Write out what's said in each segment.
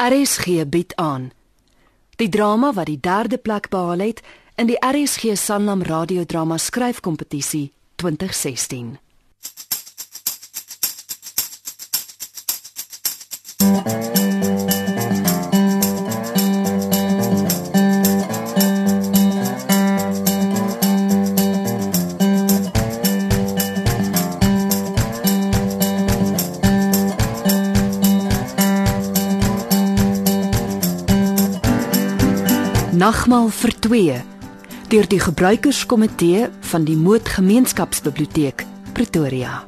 RSG bied aan die drama wat die derde plek behaal het in die RSG Sanlam radiodrama skryfkompetisie 2016. Nagmaal vir 2 deur die gebruikerskomitee van die Moot Gemeenskapsbiblioteek Pretoria.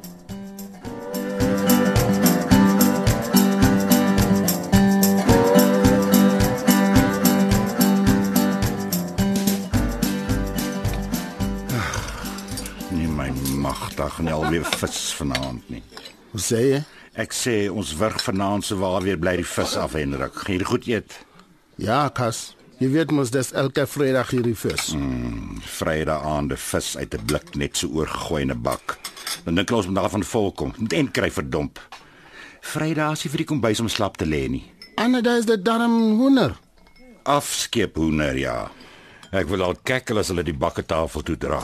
Nie my magtig nie alweer vis vanaand nie. Hoe sê jy? Ek sê ons wurg vanaand se waar weer bly die vis af Hendrik. Gaan jy goed eet? Ja, Kas. Jy weet mos dis elke Vrydag hierdie vis. Vrydag aande vis uit 'n blik net so oorgegooi in 'n bak. Dan dink ons moet daarvan volkom. Net en kry verdomp. Vrydag is nie vir die kombuis om slap te lê nie. En dit is die darm hoender. Afskeep hoender ja. Ek wil al kekkel as hulle die bakketafel toe dra.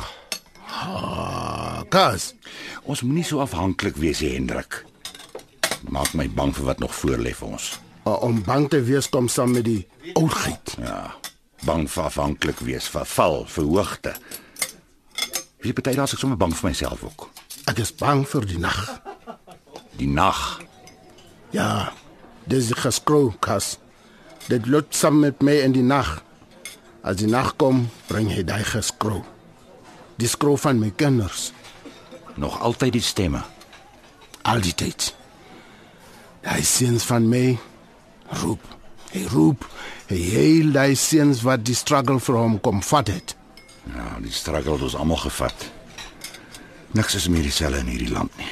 Ah, Kas. Ons moenie so afhanklik wees, Hendrik. Maak my bang vir wat nog voorlê vir ons. Om bang te wees kom saam met die oudheid. Ja. Bang vir afhanklik wees, vir val, vir hoogte. Wie daar is ek sommer bang vir myself ook. Ek is bang vir die nag. Die nag. Ja. Dis geskrou, Kas. Dit loop saam met my in die nag. As die nag kom, bring hy daai geskrou. Die skrou van my kinders, Nog altyd die stemme. al die tyd. Daai seuns van my roep. Hy roep. Hy heel daai seuns wat die struggle vir hom kom vat het. Ja, die struggle het ons almal gevat. Niks is meer dieselfde in hierdie land nie.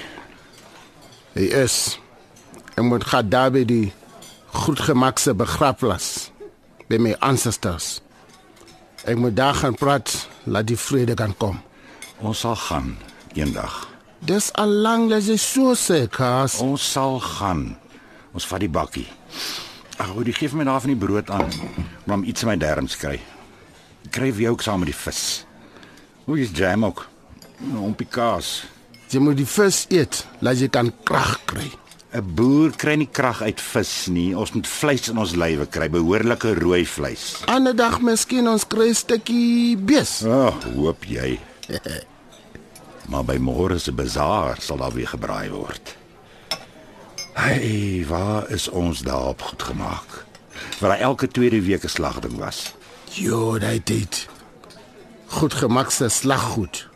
Hy is. Ek moet gaan daar by die goedgemakse begrafplaas by my ancestors. Ek moet daar gaan praat, laat die vrede kan kom. Ons sal gaan eendag. Dis al lank as jy so sê, Kas. Ons sal gaan. Ons vat die bakkie. Ag, die gee vir my daar van die brood aan. Maar om iets in my darms kry. Kry vir jou ook saam met die vis. Hoe is jam ook? Om pikaas. Jy moet die vis eet, laat jy kan krag kry. 'n Boer kry nie krag uit vis nie. Ons moet vleis in ons lywe kry, behoorlike rooi vleis. Ander dag miskien ons kry 'n stukkie bees. Ag, oh, hoop jy. maar by môre se bazaar sal daar weer gebraai word. Hey, waar is ons daarop goed gemaak? Waar daar elke tweede week 'n slagding was. Jo, daai tyd. Goed gemakse slaggoed.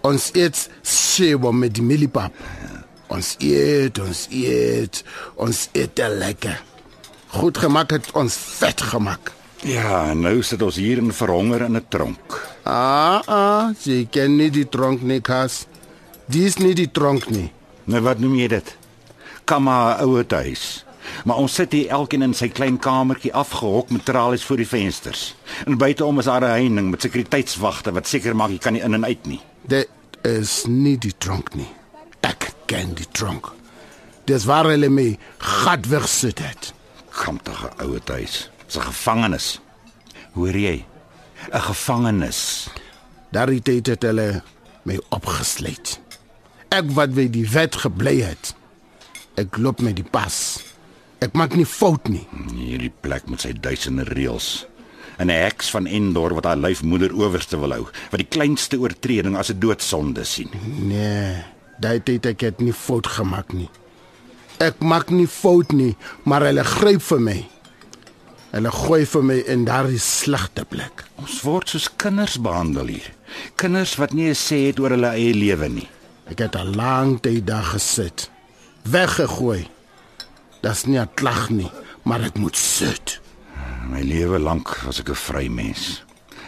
Ons eet sewe met die mieliepap. Ons eet, ons eet, ons eet lekker. Goed gemaak het ons vet gemaak. Ja, nou sit ons hier in verhonger in 'n tronk. Ah, ah, jy ken nie die tronk nie, Kas. Dis nie die tronk nie. Nou wat noem jy dit? Kamma oue huis. Maar ons sit hier elkeen in sy klein kamertjie afgehok met tralies voor die vensters. En buiteom is daar 'n heining met sekuriteitswagte wat seker maak jy kan nie in en uit nie. Dit is nie die tronk nie. Ek ken die tronk. Dis waar hulle my gat wegsit het. Kamptige oue huis. Dis 'n gevangenis. Hoor jy? 'n Gevangenis. Daardie tyd het hulle my opgesluit. Ek wat by die wet gebly het. Ek loop met die pas. Ek maak nie fout nie. Hierdie plek met sy duisende reëls. En 'n heks van Endor wat haar lyfmoeder owerste wil hou, wat die kleinste oortreding as 'n doodsonde sien. Nee, daai tyd ek het nie fout gemaak nie. Ek maak nie fout nie, maar hulle gryp vir my. Hulle gooi vir my in daardie slegte plek. Ons word soos kinders behandel hier. Kinders wat nie 'n sê het oor hulle eie lewe nie. Ek het al lank tyd daar gesit. Weggegooi. Dis nie 'n klag nie, maar ek moet sit. My lewe lank was ek 'n vry mens.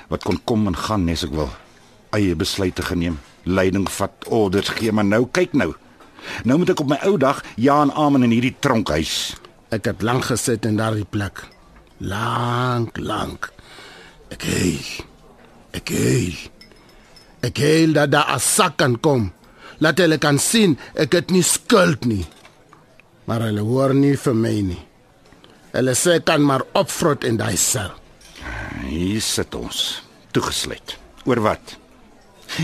Wat kon kom en gaan nes ek wil. Eie besluite geneem, leiding vat, orders gee, maar nou kyk nou. Nou moet ek op my ou dag ja en amen in hierdie tronkhuis. Ek het lank gesit in daardie plek. Lank, lank. Ek heel. Ek heel. Ek heel dat daar 'n sak kan kom. Laat hulle kan sien ek het nie skuld nie. Maar hulle hoor nie vir my nie. Hulle sê kan maar opvrot in daai sel. Hier sit ons, toegesluit. Oor wat?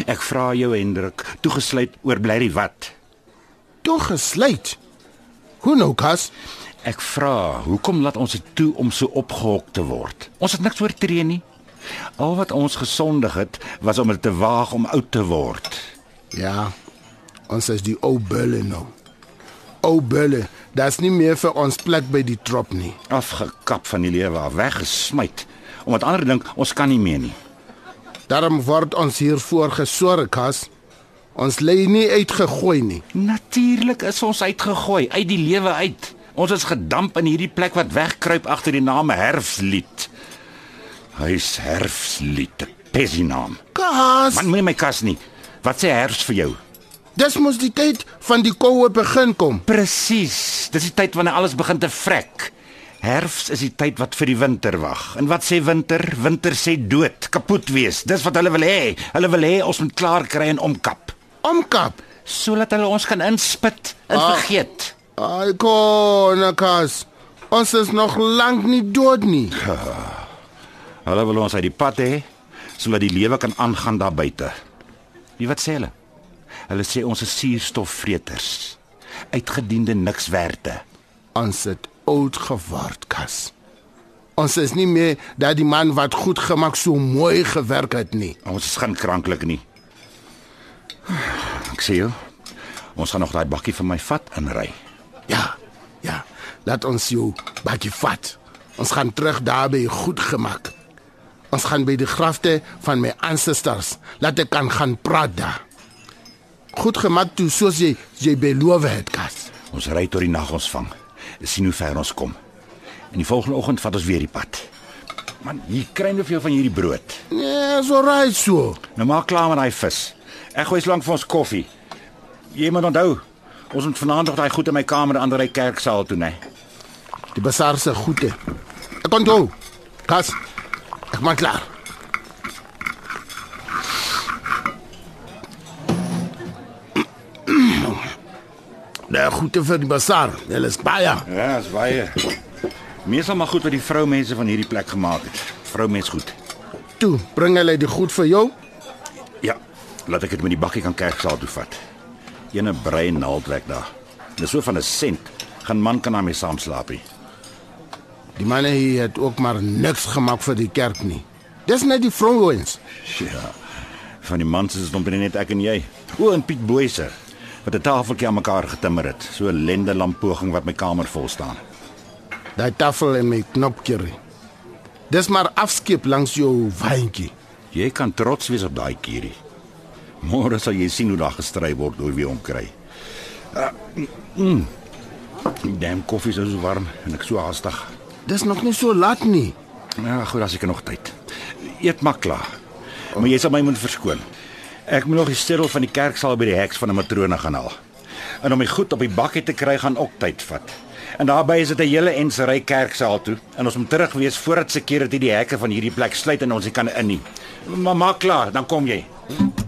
Ek vra jou Hendrik, toegesluit oor blerrie wat? Toegesluit. Hoe nou, Kas? Ek vra, hoekom laat ons dit toe om so opgehok te word? Ons het niks oortree nie. Al wat ons gesondig het, was om dit te waag om oud te word. Ja. Ons is die ou bulle nou. Ou bulle, daar's nie meer vir ons plek by die trop nie. Afgekap van die lewe af, weggesmyt. Omdat ander dink ons kan nie meer nie. Daarom word ons hier voorgesorg, Kas. Ons lê nie uitgegooi nie. Natuurlik is ons uitgegooi uit die lewe uit. Ons is gedamp in hierdie plek wat wegkruip agter die naam Herfslied. Hy's Herfslied, 'n pesie naam. Kas, Man, moenie my kas nie. Wat sê herfs vir jou? Dis mos die tyd van die koue begin kom. Presies. Dis die tyd wanneer alles begin te vrek. Herfs is die tyd wat vir die winter wag. En wat sê winter? Winter sê dood, kapot wees. Dis wat hulle wil hê. Hulle wil hê ons moet klaar kry en omkap, Omkap. sodat hulle ons kan inspit en Ah. vergeet. Ai kona Kas. Ons is nog lank nie dood nie. Hulle wil ons uit die pad hê sodat die lewe kan aangaan daar buite. Wie wat sê hulle? Hulle sê ons is suurstofvreters. Uitgediende nikswerte. Ons het oud geword, Kas. Ons is nie meer dat die man wat goed gemaak so mooi gewerk het nie. Ons is geen kranklik nie. Ek sê jou, ons gaan nog daai bakkie vir my vat en ry. Ja. Ja. Laat ons jou bakkie vat. Ons gaan terug daar by goed gemaak. Ons gaan by die grafte van my ancestors. Laat ek kan gaan praat daar. Goed gemaak toe soos jy jy beloof het, Kas. Ons ry tot die nag ons vang. sien hoe ver ons kom. En die volgende oggend vat ons weer die pad. Man, hier kry jy veel van hierdie brood. Nee, so ry so. Nou maak klaar met daai vis. Ek gooi slank vir ons koffie. Jy moet onthou, ons moet vanaand nog daai goed in my kamer aan die kerksaal toe, né? Die bazaar se goede. Ek kon toe. Kas. Ek maak klaar. Daar goede vir die bazaar. Hulle is baie. Ja, dis baie. Meestal maar goed wat die vroumense van hierdie plek gemaak het. Vroumens goed. Toe, bring hulle die goed vir jou. Ja, laat ek dit met die bakkie kan kerksaal toe vat. Ene brein naaldwerk daar. Dis so van 'n sent. Gaan man kan daarmee saam slaap nie. Die manne hier het ook maar niks gemaak vir die kerk nie. Dis net die vrouens. Ja. Van die mans is dit omtrent net ek en jy. O, en Piet Boyser wat 'n tafeltjie aan mekaar getimmer het. So 'n lende lampoging wat my kamer vol staan. Daai tafel en my knopkie. Dis maar afskep langs jou wyntjie. Jy kan trots wees op daai kierie. Môre sal jy sien hoe daar gestry word oor wie hom kry. Uh, mm, damn koffie is so warm en ek so haastig. Dis nog nie so laat nie. Ja, goed, as ek nog tyd. Eet maar klaar. Maar jy sal my moet verskoon. Ek moet nog die stedel van die kerksaal by die heks van 'n matrone gaan haal. En om my goed op die bakkie te kry gaan ook tyd vat. En daarbey is dit 'n hele ensery kerksaal toe en ons moet terug wees voordat security die hekke van hierdie plek sluit en ons kan in nie. Maar maak klaar, dan kom jy. Is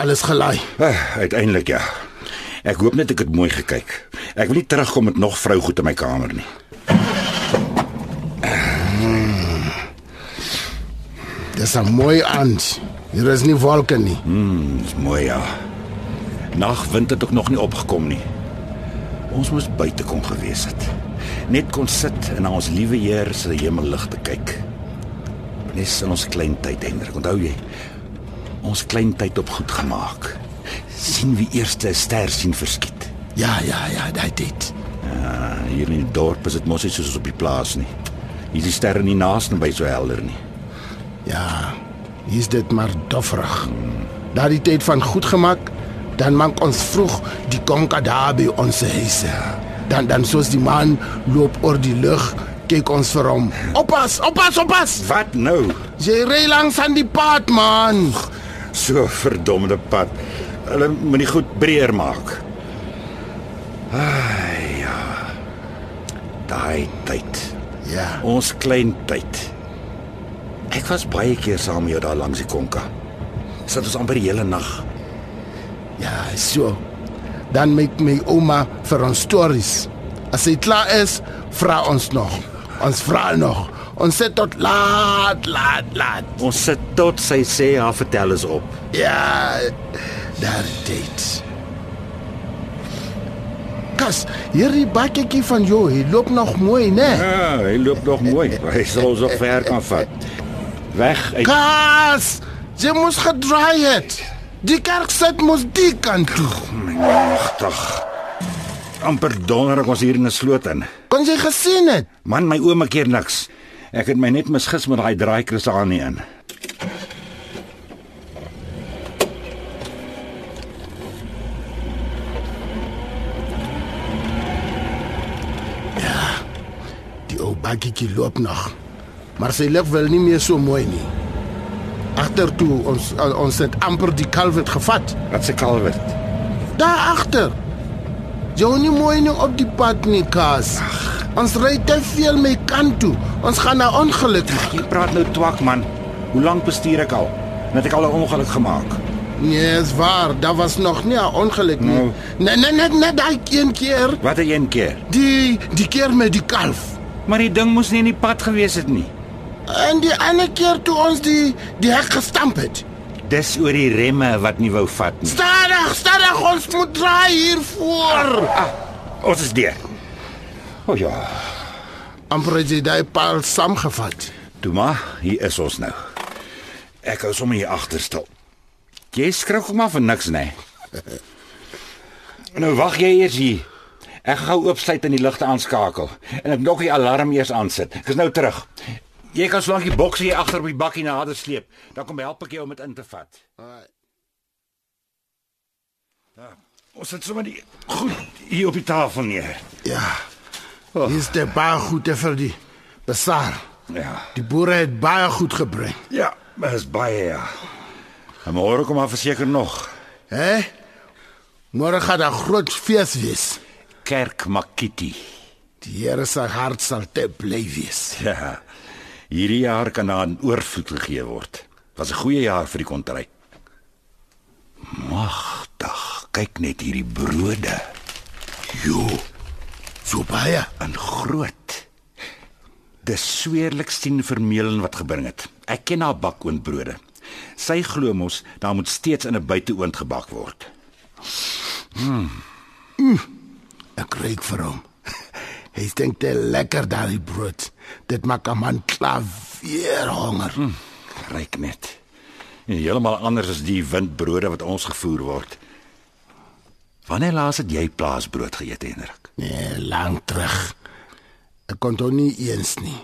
alles gelaai. Uh, uiteindelik ja. Ek hoop net ek het mooi gekyk. Ek wil nie terugkom met nog vrou goed in my kamer nie. Dis 'n mooi aand. Hier is nie wolke nie. Dis mooi ja. Nagwind het ook nog nie opgekom nie. Ons moes buite kon gewees het. Net kon sit en na ons liewe Heer se hemellig te kyk. Nes in ons klein tyd, Hendrik, onthou jy? Ons klein tyd op goed gemaak. sien wie eerste 'n ster sien verskiet. Ja, ja, ja, daai dit. Ja, hier in die dorp is dit mos nie soos op die plaas nie. Hier is die sterre nie naaste by so helder nie. Ja. Hier's dit maar dofferig. Daardie tyd van goed gemaak, dan maak ons vroeg die konka daar by ons huise. Dan dan soos die man loop oor die lug, kyk ons vir hom. Oppas, oppas, oppas. Wat nou? Jy ry langs aan die pad, man. So verdomde pad. Hulle moet die goed breër maak. Ai ja. Daai tyd. Ja. Ons klein tyd. Ek was baie keer saam met jou daar langs die konka. Sit ons amper die hele nag. Ja, so. Dan maak my ouma vir ons stories. As dit klaar is, vra ons nog. Ons vra nog. Ons sit tot laat, laat, laat. Ons sit tot sy sê haar vertel is op. Ja, daar dit. Kas, hierdie bakkie van jou, hy loop nog mooi, né? Ja, hy loop nog mooi. Hy sal ons op ver kan vat. Weg uit Kas, jy moes gedraai het. Die kerk sit mos die kant toe. my magtig. amper donder ek ons hier in 'n sloot in. Kon jy gesien het? Man, my ouma keer niks. Ek het my net misgis met daai draaikrus aan nie in. Die ou bakkie loop nog. Maar sy loop wel nie meer so mooi nie. Agtertoe ons ons het amper die kalwet gevat. Wat se kalwert. Daar agter. Jou nie mooi nie op die pad nie, Kas. Ons ry te veel my kant toe. Ons gaan na ongeluk maak. Jy praat nou twak man. Hoe lank bestuur ek al? Net ek al 'n ongeluk gemaak. Nee, is waar. Daar was nog nie 'n ongeluk nie. Nou. Nee, nee, nee, nee, daai een keer. Wat 'n een keer. Die die keer met die kalf. Maar die ding moes nie in die pad gewees het nie. En die ander keer toe ons die die hek gestamp het. Dis oor die remme wat nie wou vat nie. Stadig, stadig, ons moet draai hier voor. Ah, ons is deur. O ja, amper het jy daai paal saamgevat. toe maar, hier is ons nou. Ek hou sommer hier agter stil. Jy skrik ook maar vir niks nê. nou wag jy eers hier. Ek gaan gou oopsluit en die ligte aanskakel en ek nog die alarm eers aansit. Ek is nou terug. Jy kan slank die boksie hier agter op die bakkie nader sleep. Dan kom help ek jou om dit in te vat. Ja, ons sit sommer die goed hier op die tafel neer. Ja. Hier is die baie goed vir die bazaar. Ja. Die boere het baie goed gebring. Ja, dis baie ja. En môre kom maar verseker nog. Hè? Môre gaan daar groot fees wees. Kerk Makiti. Die Here se hart sal te bly wees. Ja. Hierdie jaar kan daar 'n oorvloed gegee word. Was 'n goeie jaar vir die kontry. Magtig, kyk net hierdie brode Jo. So baie. in groot. Dis sweerlik sien vermeulen wat gebring het. Ek ken haar bakoondbrode. Sy glo mos daar moet steeds in 'n buiteoond gebak word. Ek kyk vir hom. Hy dink te lekker daai brood. Dit maak 'n man klaar honger. Hm. Ryk net. Heeltemal anders as die windbrode wat ons gevoer word. Wanneer laas het jy plaasbrood geëet, Hendrik? Nee, lank terug. Ek kon dit nie eens nie.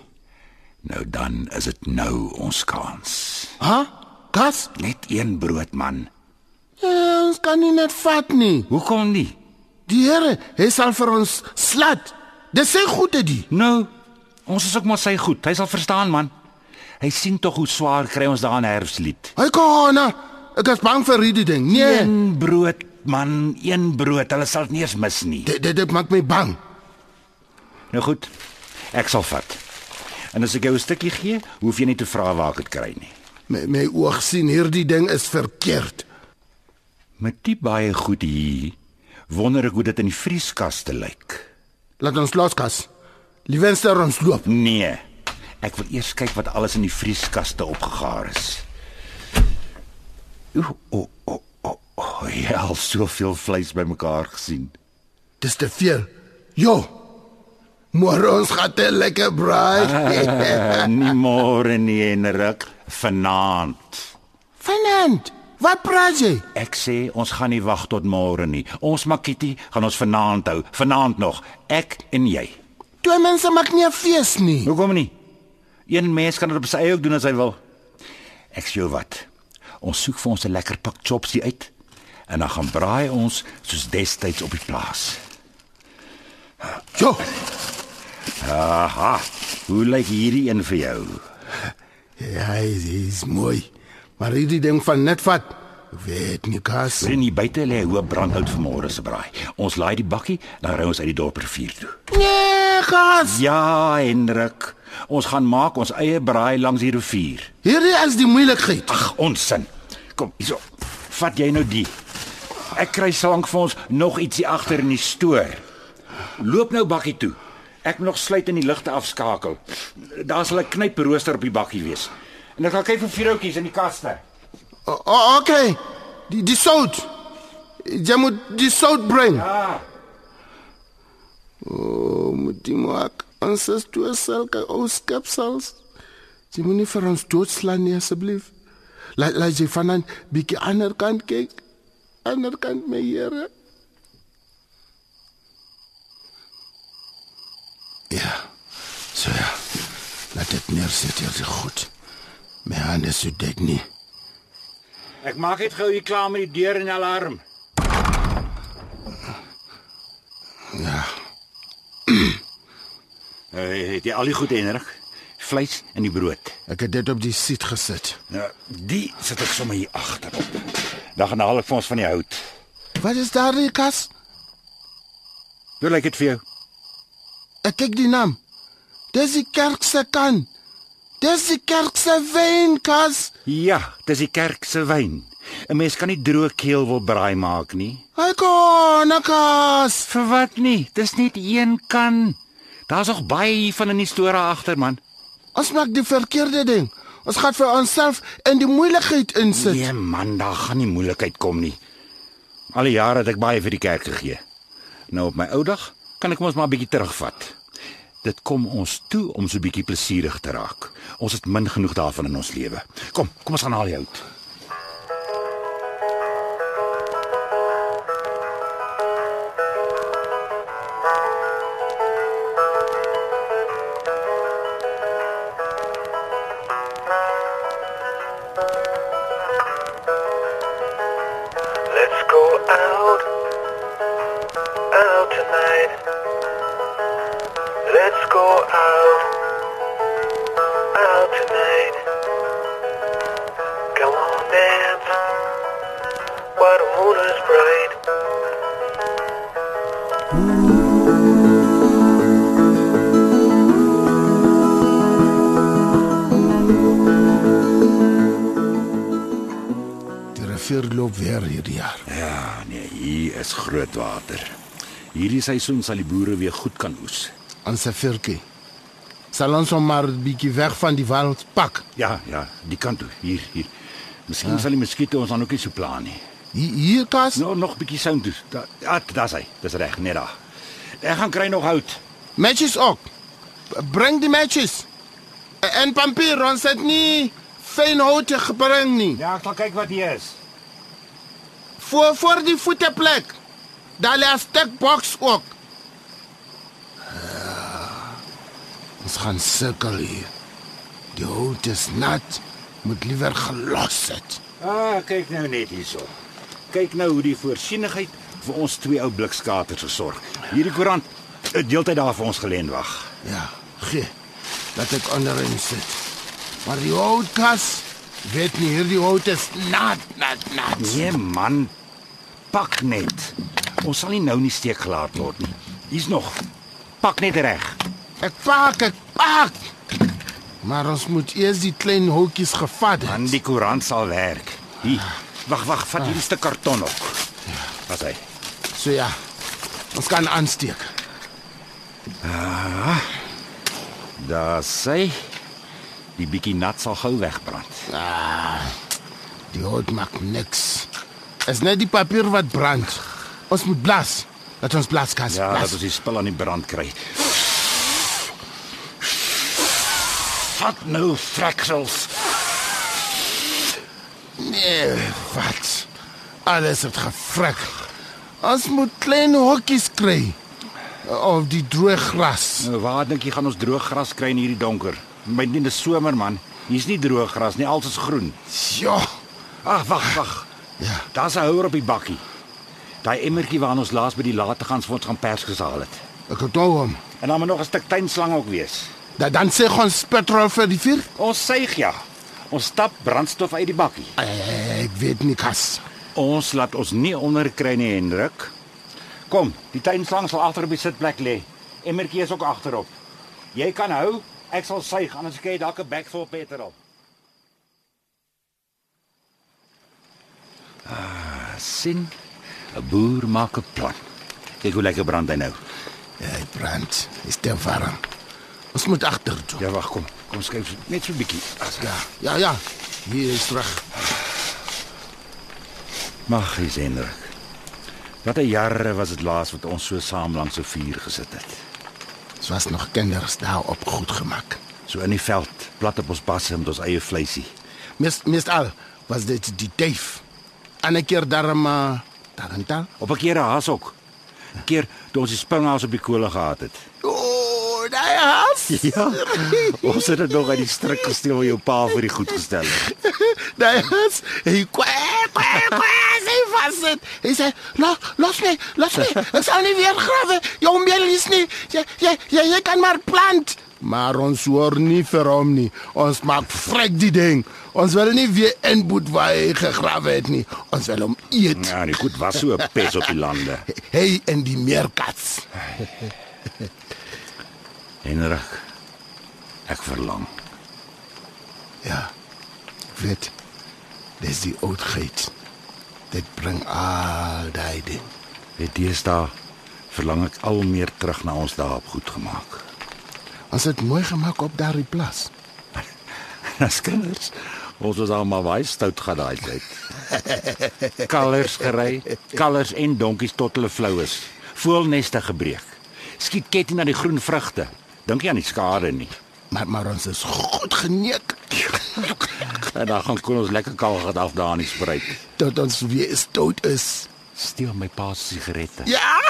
Nou dan is dit nou ons kans. Ha? Kas? Net een brood, man. Ja, ons kan nie net vat nie. Hoekom nie? Die Here, hy sal vir ons slat. Dis sy goede die. Nou, ons is ook maar sy goed. Hy sal verstaan, man. Hy sien tog hoe swaar kry ons daar in herfslied. Hy kom aan. Ek is bang vir hierdie ding. Nee, Een brood, man, een brood. Hulle sal dit nie eens mis nie. dit dit, dit maak my bang. Nou goed. Ek sal vat. En as ek jou 'n stukkie gee, hoef jy nie te vra waar ek dit kry nie. My my oog sien hierdie ding is verkeerd. Met die baie goed hier, wonder ek hoe dit in die vrieskaste lyk. Laat ons loskas. Liewenster ons loop. Nee. Ek wil eers kyk wat alles in die vrieskaste opgegaar is. O, o, o, o, jy het al soveel vleis bymekaar gesien. Dis te veel. Jo. Môre ons gaan te lekker braai. Uh, nie môre nie, Henrik, vanaand. Vanaand. Wat praat jy? Ek sê ons gaan nie wag tot môre nie. Ons Makiti gaan ons vanaand hou. Vanaand nog, ek en jy. Twee mense maak nie 'n fees nie. Hoekom nie? Een mens kan dit op sy eie ook doen as hy wil. Ek sê wat. Ons soek vir ons 'n lekker pak chopsie uit en dan gaan braai ons soos destyds op die plaas. Jo. Aha. Hoe lyk hierdie een vir jou? Ja, hy is mooi. Maar hierdie ding van net vat. Weet nie kas. Sien hier buite lê hoop brandhout vir môre se braai. Ons laai die bakkie, dan ry ons uit die dorp rivier toe. Nee, gas. Ja, Hendrik. Ons gaan maak ons eie braai langs die rivier. Hierdie is die moeilikheid. Ag, onsin. Kom, hierso. Vat jy nou die. Ek kry slank vir ons nog ietsie agter in die stoor. Loop nou bakkie toe. Ek moet nog sluit en die ligte afskakel. Daar sal 'n knyprooster op die bakkie wees. En ek gaan kyk vir vierhoutjies in die kaste. O, o, okay. Die die sout. Jy moet die sout bring. Ja. O, moet die maak. Ons is toe sulke ou skepsels. Jy moet nie vir ons doodslaan nie asseblief. Laat laat jy van 'n bietjie ander kant kyk. Ander kant my Here. Ja. So ja. Laat dit neersit hier se goed. My hande so dik nie. Ek maak net gou hier klaar met die deur en die alarm. Ja. Hey, het jy al die goed Hendrik? Vleis en die brood. Ek het dit op die sit gesit. Nou, die sit ek sommer hier agterop. Dan gaan haal ek vir ons van die hout. Wat is daar in die kas? Hoe lyk dit vir jou? Ek kyk die naam. Dis die kerk se kan. Dis die kerk se wynkas. Ja, dis die kerk se wyn. 'n Mens kan nie droë keel wil braai maak nie. Hy kon nakas. Vir wat nie? Dis net een kan. Daar's nog baie hier van in die store agter man. Ons maak die verkeerde ding. Ons gaan vir onsself in die moeilikheid insit. Nee man, daar gaan nie moeilikheid kom nie. Al die jare het ek baie vir die kerk gegee. Nou op my ou dag kan ek mos maar 'n bietjie terugvat. Dit kom ons toe om so 'n bietjie plesierig te raak. Ons het min genoeg daarvan in ons lewe. Kom, kom ons gaan haal die hout. Hierdie seisoen sal die boere weer goed kan oes. Ons se virkie. Sal ons hom maar 'n bietjie weg van die wêreld pak. Ja, ja, die kant toe, hier, hier. Miskien ja. sal die muskiete ons dan ook nie so pla nie. Hier, hier kas. Nou nog 'n bietjie sound toe. Da, ja, daar's hy. Dis reg, net daar. Ek gaan kry nog hout. Matches ook. Bring die matches. En papier, ons het nie fyn hout gebring nie. Ja, ek sal kyk wat hier is. Voor voor die voeteplek. Daar lê 'n stuk boks ook. Ah, Ons gaan sukkel hier. Die hout is nat. Moet liewer gelos het. Ah, kyk nou net hierso. Kyk nou hoe die voorsienigheid vir ons twee ou blikskaters gesorg. Hierdie koerant het deeltyd daar vir ons geleen wag. Ja, gee. Laat ek onderin sit. Maar die houtkas, weet nie hierdie hout is nat, nat, nat. Nee man, pak net. Ons sal nie nou nie steek gelaat word nie. Hier's nog. Pak net reg. Ek pak, ek pak. Maar ons moet eers die klein houtjies gevat het. Dan die koerant sal werk. Hier. Wag, wag, vat hierdie stuk karton op. Wat hy? So ja. Ons kan aansteek. Daar sê die bietjie nat sal gou wegbrand. Ah. Die hout maak niks. Is net die papier wat brand. Ons moet blas. Laat ons blas, kas. Ja, blas. dat ons die spul aan die brand kry. Vat nou freksels. Nee, wat? Alles het gefrik. Ons moet klein hokkies kry. Of die droë gras. Nou, waar dink jy gaan ons droog gras kry in hierdie donker? My nie dis somer man. Hier's nie droog gras nie, alles is groen. Ja. Ag, wag, wag. Ja. Daar's 'n houer op die bakkie. Daai emmertjie waarna ons laas by die lategans vir ons gaan pers gesaal het. Ek onthou hom. En dan moet nog 'n stuk tuinslang ook wees. Da, dan sê ons petrol vir die vuur. Ons suig ja. Ons stap brandstof uit die bakkie. Ek weet nie kas. Ons laat ons nie onder kry nie, Hendrik. Kom, die tuinslang sal agter op die sitplek lê. Emmertjie is ook agterop. Jy kan hou, ek sal suig anders kry jy dalk 'n bek vol petrol. Ah, sien. 'n Boer maak 'n plan. Kyk hoe lekker brand hy nou. Ja, hy brand. Is te warm. Ons moet agter toe. Ja, wag, kom. Kom skuif net so 'n bietjie. As Ja, ja, ja. Hier is terug. Mag hy Hendrik. Wat 'n jare was dit laas wat ons so saam langs 'n vuur gesit het. Dit was nog kinders daar op goed gemaak. So in die veld, plat op ons basse met ons eie vleisie. Meest meestal was dit die duif. En 'n keer daarom uh, Taranta. Op 'n keer 'n haas ook. 'n Keer toe ons die springhaas op die kolle gehad het. O, oh, daai haas. Ja. Ons het dit nog uit die strik gesteel wat jou pa vir die goed gestel het. Daai haas. Hy kwak kwak kwak. Hy was dit. Hy sê, "Los, los my, los my. Ek sal nie weer grawe. Jou meel is nie. Jy jy jy, jy kan maar plant." Maar ons hoor nie vir hom nie. Ons maak vrek die ding. Ons wil nie weer inboet waar hy gegrawe het nie. Ons wil hom eet. Ja, die goed was so 'n pes op die lande. Hy en die meerkats. Henrik. Ek verlang. Ja. Ek weet. Dis die oudheid. Dit bring al daai ding. Weet deesdae verlang ek al meer terug na ons dae op goed gemaak. Ons het mooi gemaak op daardie plaas. As kinders, ons was almal baie stout gehad daai tyd. Kalvers gery, kalvers en donkies tot hulle flou is. Voelneste gebreek. Skiet ketting na die groen vrugte. Dink jy aan die skade nie? Maar maar ons is goed geneek En dan gaan kon ons lekker kalgat af daar in die spruit. tot ons weer stout is. Steel my pa se sigarette. Ja.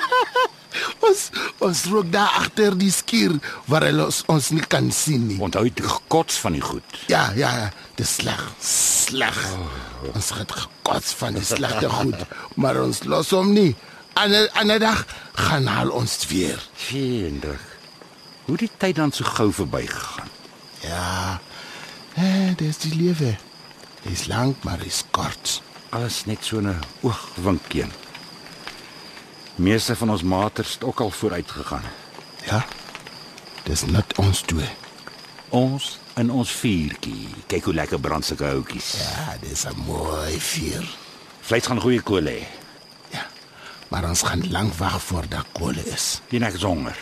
ons ons rook daar agter die skuur waar hulle ons, ons nie kan sien nie. Onthou die gekots van die goed. Ja, ja, ja, dis sleg, sleg. Ons het gekots van die slegte goed, maar ons los hom nie. Ander ander dag gaan haal ons weer. Hendrik. Hoe die tyd dan so gou verbygegaan. Ja. Eh, dis die lewe. Dis lank, maar is kort. Alles net so 'n oogwinkie. Meeste van ons maters het ook al vooruit gegaan. Ja. Dis net ons twee. Ons in ons vuurtjie. Kyk hoe lekker brand sulke houtjies. Ja, dis 'n mooi vuur. Vleis gaan goeie kool hê. Ja. Maar ons gaan lank wag voordat kolle is. Jy nek is honger.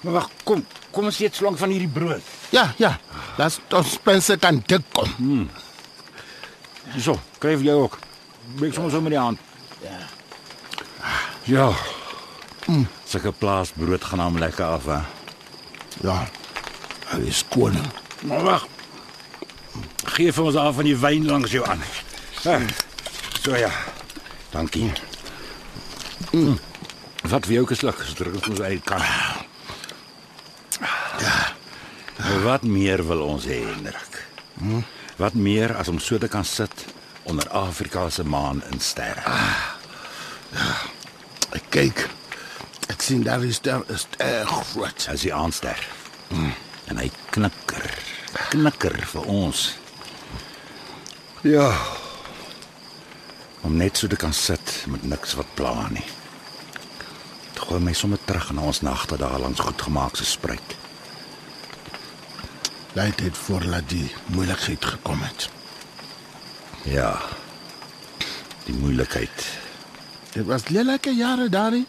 Maar wag, kom, kom ons eet so lank van hierdie brood. Ja, ja. Laat ons pense kan dik kom. Hierso, kry vir jou ook. Breek soms so met die hand. Ja. Ja. Mm. Sulke plaasbrood gaan hom lekker af, hè. Ja. Hy is koning. Maar wag. Gee vir ons af van die wyn langs jou aan. Ja. So ja. Dankie. Mm. Wat vir jou gesluk gedruk ons uit kan. Ja. Wat meer wil ons hê, Hendrik? Hm? Wat meer as om so te kan sit onder Afrika se maan in sterre. Ek kyk. Ek sien daar is daar is erg groot. As die aanster. Mm. En hy knikker. Knikker vir ons. Ja. Om net so te kan sit met niks wat pla nie. Dit gooi my sommer terug na ons nagte daar langs goed gemaakte spruit. Leidt het voordat die moeilikheid gekom het. Ja. Die moeilikheid. Dit was lelike jare daarin.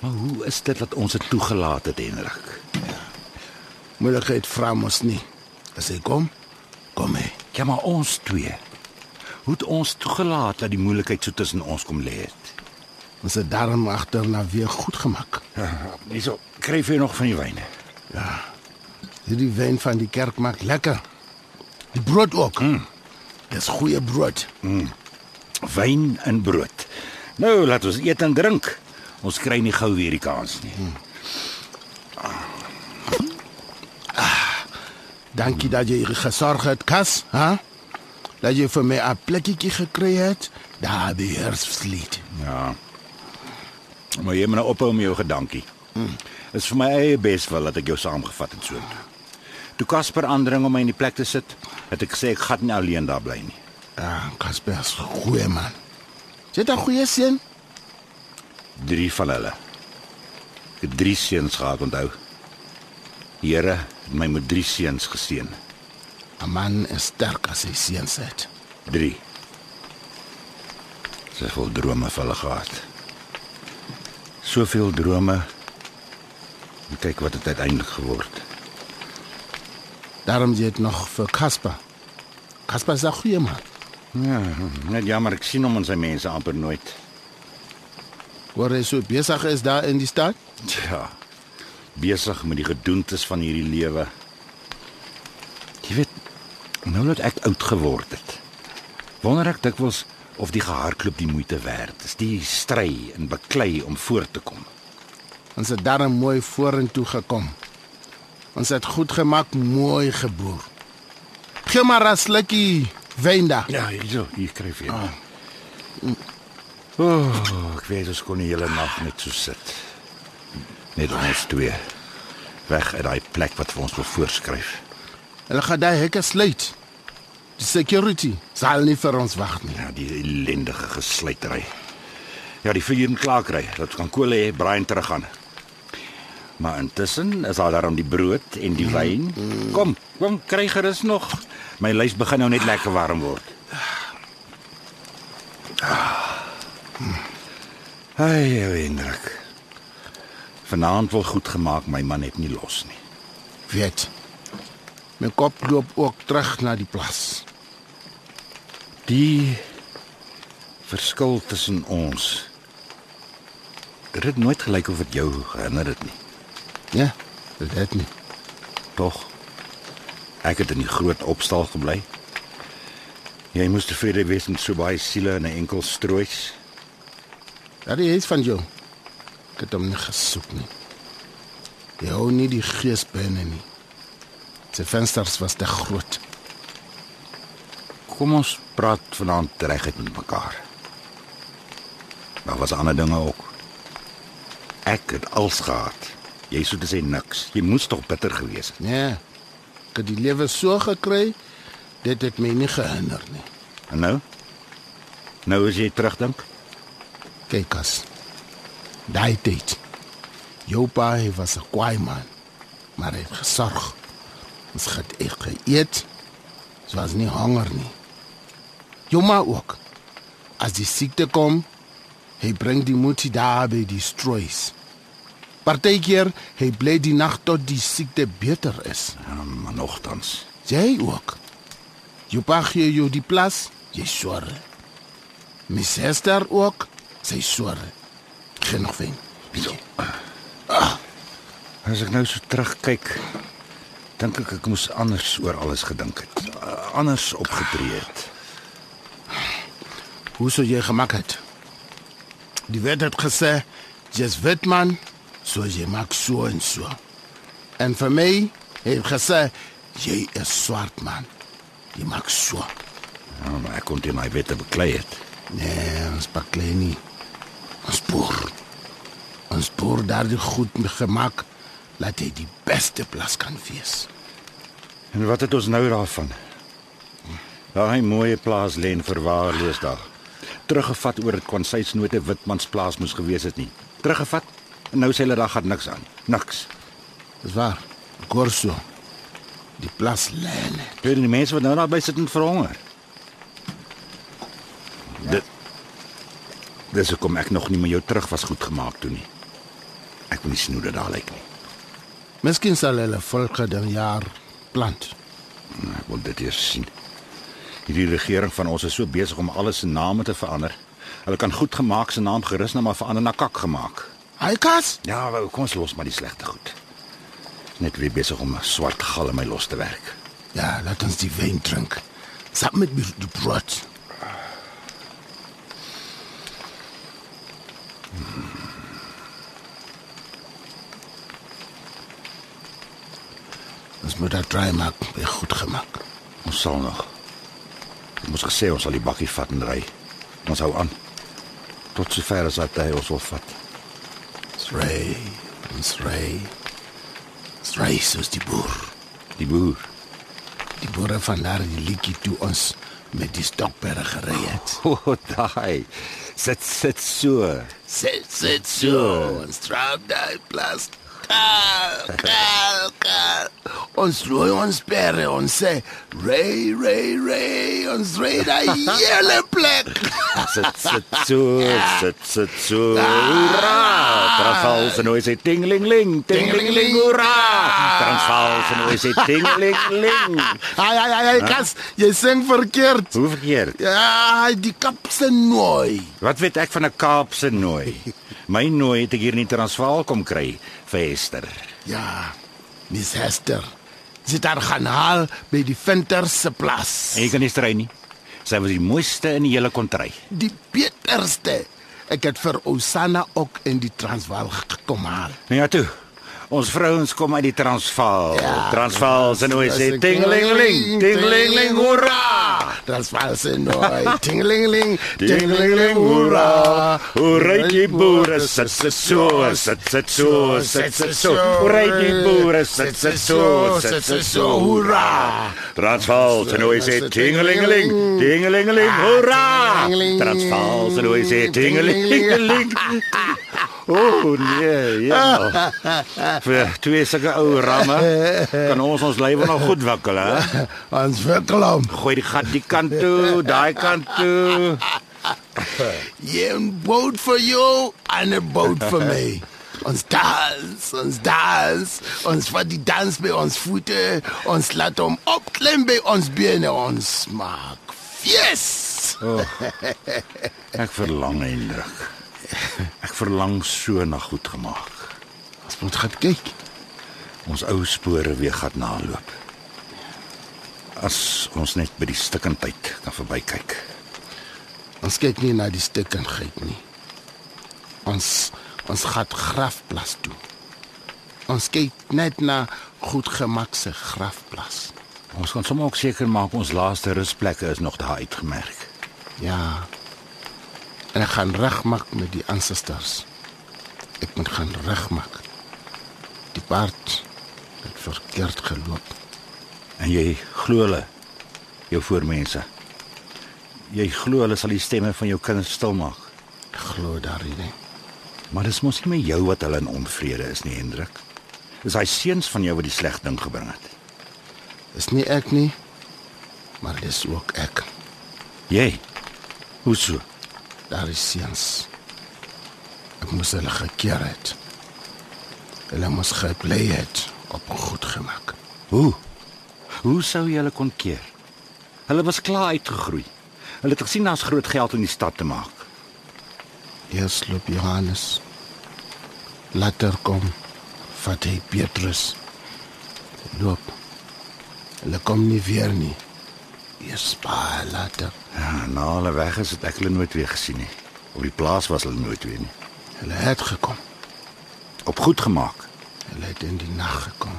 Maar hoe is dit dat ons dit toegelaat het, Henrik? Moeilikheid vra mos nie. As hy kom, kom hy. Ja, maar ons twee. Hoe het ons toegelaat dat die moeilikheid so tussen ons kom lê het? Ons het daarom agterna weer goed gemaak. Hierso, kry vir jou nog van die wyne. Hierdie wyn van die kerk maak lekker. Die brood ook. Mm. Dis goeie brood. Wyn en brood. Nou, laat ons eet en drink. Ons kry nie gou weer die kans nie. Dankie dat jy gesorg het, Kas, hè? Dat jy vir my 'n plekkie gekry het daar by Hersfleet. Ja. Maar jy moet nou ophou om jou gedankie. Dit is vir my eie beswil dat ek jou saamgevat het so. Toe Casper aandring om my in die plek te sit, het ek gesê ek gaan nie alleen daar bly nie. Ja, Casper is 'n goeie man. Jy het 'n goeie seun. Drie van hulle. Ek het drie seuns gehad, onthou. Die Here het my met drie seuns geseën. 'n Man is sterk as hy seuns het. 3. Sy het vol drome vir hulle gehad. Soveel drome. En kyk wat dit uiteindelik geword. Daarom jy het nog vir Casper. Casper is 'n goeie man. Ja, net jammer ek sien hom en sy mense amper nooit. Hoor hy so besig is daar in die stad? Ja. Besig met die gedoentes van hierdie lewe. Jy weet, nou dat ek oud geword het, wonder ek dikwels of die gehardloop die moeite werd is. Die stry en beklei om voort te kom. Ons het darm mooi vorentoe gekom. Ons het goed gemaak, mooi geboer. Gee maar 'n slukkie wyn daar. Ja, hierso, hier kry jy. Ah. Oh, ek weet ons kon die hele nag net so sit. Net ons twee. Weg uit daai plek wat vir ons wil voorskryf. Hulle gaan daai hekke sluit. Die security sal nie vir ons wag nie. Ja, die ellendige gesluitery. Ja, die vuur en klaar kry dat kan kole en teruggaan. Maar intussen is daar daarom die brood en die wyn. Kom, kom kry gerus nog. My lys begin nou net lekker warm word. Ai, jou Hendrik. Vanaand wil goed gemaak, my man het nie los nie. Weet. My kop loop ook terug na die plaas. Die verskil tussen ons. Dit het nooit gelyk of dit jou herinner het nie. Ja, dit het nie. Tog. Ek het in die groot opstal gebly. Jy moes tevrede wees met so baie siele in 'n enkel stroois. Dat is van jou. Ek het hom nie gesoek nie. Jy hou nie die gees binne nie. Sy vensters was te groot. Kom ons praat vanaand reguit met mekaar. Maar was ander dinge ook. Ek het als gehad. Jy sou te sê niks. Jy moes tog bitter gewees het. Nee. Ek het die lewe so gekry, dit het my nie gehinder nie. En nou? Nou as jy terugdink, Kyk as. Daai tyd. Jou pa was 'n kwaai man, maar hy het gesorg. Ons het ek geëet. Ons was nie honger nie. Jou ma ook. As die siekte kom, hy bring die moetie daar by die stroois. Partykeer hy bly die nag tot die siekte beter is. ja, maar nogtans. Jy ook. Jou pa gee jou die plas, jy swaar. My suster ook, sy swaar. Geen nog wen. As ek nou so terugkyk, dink ek ek moes anders oor alles gedink het. Anders opgetree het. Hoe sou jy gemaak het? Die wet het gesê, jy's wit man, so jy maak so en so. En vir my het gesê, jy is swart man. Jy maak so. Ja, maar ek kon teen my wette beklei het. Nee, ons baklei nie. Ons boer. Ons boer daardie goed gemaak laat hy die beste plas kan wees. En wat het ons nou daarvan? Daai mooie plaas lê en verwaarloos daar. Teruggevat oor dit kon sy's nooit 'n witmans plaas moes gewees het nie. Teruggevat en nou sê hulle daar gaan niks aan. Niks. Dis waar. Ek hoor so. Die plas lê net. Weet jy die mense wat nou daar by sit en verhonger? Dit Dis hoekom ek nog nie met jou terug was goed gemaak toe nie. Ek wil nie sien hoe dit daar lyk nie. Miskien sal hulle volgende jaar plant. Ek wil dit eers sien. Hierdie regering van ons is so besig om alles se name te verander. Hulle kan goed gemaak se naam gerus nou maar verander na kak gemaak. Hy kas. Ja, wou, kom ons los maar die slegte goed. Net weer besig om 'n swart gal in my los te werk. Ja, laat ons die wyn drink. Saam met die die brood. Ons moet dat draai maak, weer goed gemaak. Ons sal nog. Ek moes gesê ons sal die bakkie vat en ry. Ons hou aan. Tot sover as wat hy ons wil vat. Ry, ons. Ons ry soos die boer. Die boer. Die boere van daar die liedjie toe ons met die stokperre gery het. O, oh, daai. Sit sit so. Sit sit so. Ons trap daai plas. Kaal, kaal, kaal. Ons rooi ons pere, ons sê ray ray ray, ons ry daai hele plek. Sit sit so. Sit sit so. Hoera! Transvaal se nou sê tingling ling, tingling ling hoera! Transvaal se nou sê tingling ling. Ai ai ai, ai kas, jy sing verkeerd. Hoe verkeerd? Ja, die kap se nooi. Wat weet ek van 'n Kaapse nooi? My nooi het ek hier in die Transvaal kom kry vir Hester. Ja, Miss Hester. Sy het haar gaan haal by die Venter se plas. En jy kan nie stry nie. Sy was die mooiste in die hele kontry. Die beterste. Ek het vir Osana ook in die Transvaal gekom haal. Nou ja toe. Ons vrouens kom uit die Transvaal. Ja, Transvaal se nooi sê tingling tingling ling hoera! Transvaal se nooi. Tingling tingling hoera. Hoera die boere sit sit so, sit sit so, sit sit so. Hoera die boere sit sit so, sit sit so. hoera. Transvaal se nooi sê tingelingeling, tingelingeling hoera! Transvaal se nooi sê tingelingeling. O nee, ja. Vir twee sulke ou ramme kan ons ons lywe nog goed wikkel, hè? Ons wikkel hom. Gooi die gat die kant toe, daai kant toe. Een boot vir jou en 'n boot vir my. Ons dans, ons dans, ons vat die dans by ons voete, ons laat hom opklim by ons bene, ons maak fees. Ek verlang eintlik. Ek verlang so na goed gemaak. Ons moet gaan kyk. Ons ou spore weer gaan naloop. As ons net by die stikkendheid kan verbykyk. Ons kyk nie na die stukkigheid nie. Ons ons gaan grafplas toe. Ons kyk net na goed gemakse grafplas. Ons kan sommer ook seker maak ons laaste rusplekke is nog daar uitgemerk. Ja. En ek gaan regmaak met die ancestors. Ek moet gaan regmaak. Die paard het verkeerd geloop. En jy glo hulle jou voormense. Jy glo hulle sal die stemme van jou kinders stilmaak. Ek glo daarin. nie. Maar dis mos nie met jou wat hulle in onvrede is nie, Hendrik. Dis daai seuns van jou wat die sleg ding gebring het. Dis nie ek nie, maar dis ook ek. Jy. Hoe so? Daar is seuns. Ek moes hulle gekeer het. Hulle moes gebly het op goed gemaak. Hoe? Hoe sou jy hulle kon keer? Hulle was klaar uitgegroei. Hulle het gesien daar's groot geld om die stad te maak. Eers loop Johannes. Later kom vat hy Petrus. Loop. Hulle kom nie weer nie. Eers baie later. Ja, na hulle weg is het ek hulle nooit weer gesien nie. Op die plaas was hulle nooit weer nie. Hulle het gekom. Op goed gemaak. Hulle het in die nag gekom.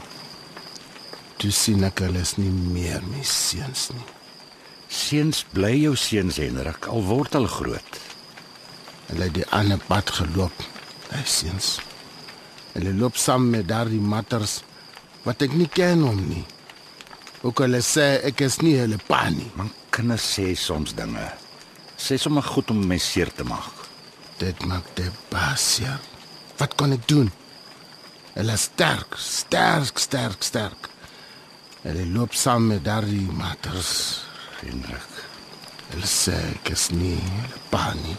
Toe sien ek hulle is nie meer my seuns nie. Seuns bly jou seuns Hendrik, al word hulle groot. Hulle het die ander pad geloop. Hy seuns. Hulle loop saam met daardie matters wat ek nie ken hom nie. Ook hulle sê ek is nie hulle pa nie. Man kinders sê soms dinge. Sê sommer goed om my seer te maak. Dit maak die basie. Wat kan ek doen? Hulle sterk, sterk, sterk, sterk. Hulle loop saam met daardie matters. Hendrik. Hulle sê ek is nie hulle pa nie.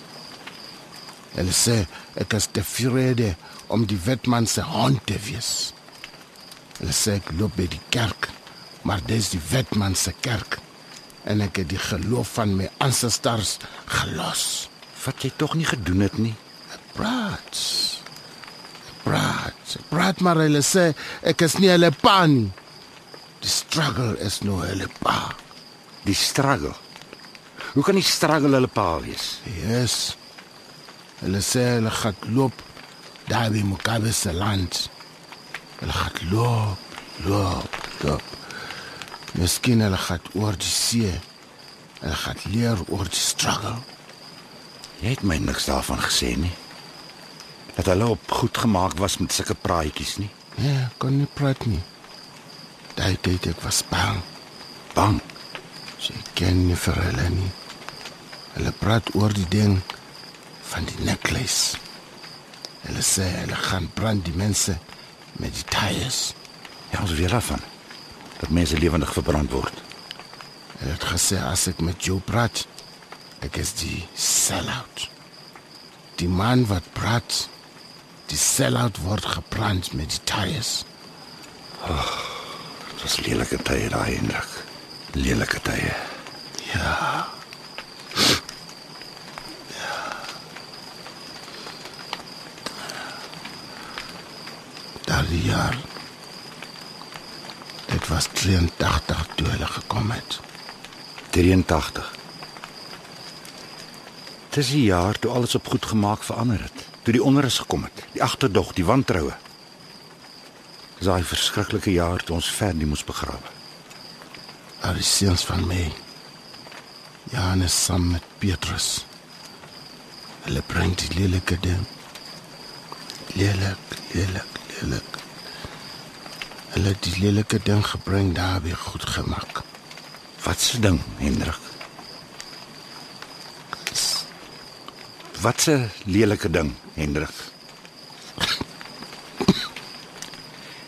Hulle sê ek is tevrede om die wetman se hond te wees. Hulle sê ek loop by die kerk, maar dis die wetman se kerk en ek het die geloof van my ancestors gelos. Wat jy tog nie gedoen het nie. Praat. Praat. Praat maar hulle sê ek is nie hulle pa nie. Die struggle is nou hulle pa. Die struggle. Hoe kan die struggle hulle pa wees? Yes. Hulle sê hulle gaan loop daar by Mugabe se land. Hulle gaan loop, loop, loop. Miskien hulle gaan oor die see. Hulle gaan leer oor die struggle. Jy het my niks daarvan gesê nie. Dat hulle op goed gemaak was met sulke praatjies nie. Ek kon nie praat nie. Daai tyd ek was bang. Bang. Sy ken nie vir hulle nie. Hulle praat oor die ding van die necklace. Hulle sê hulle gaan brand die mense met die tyres. Ja, ons weet daarvan dat mense lewendig verbrand word. Hulle het gesê as ek met jou praat, ek is die sellout. Die man wat praat, die sellout word gebrand met die tyres. Dit was lelike tye daai Hendrik. Lelike tye. Ja. Daardie jaar. Was 83 toe hulle gekom het. 83. Dis die jaar toe alles op goed gemaak verander het. Toe die onrus gekom het, die agterdog, die wantroue. Dis daai verskriklike jaar toe ons Ferdie moes begrawe. Daar is seuns van my. Johannes saam met Petrus. Hulle bring die lelike ding. Lelik, lelik, lelik. Hulle het die lelike ding gebring daar weer goed gemaak. Wat se ding, Hendrik? Wat se lelike ding, Hendrik?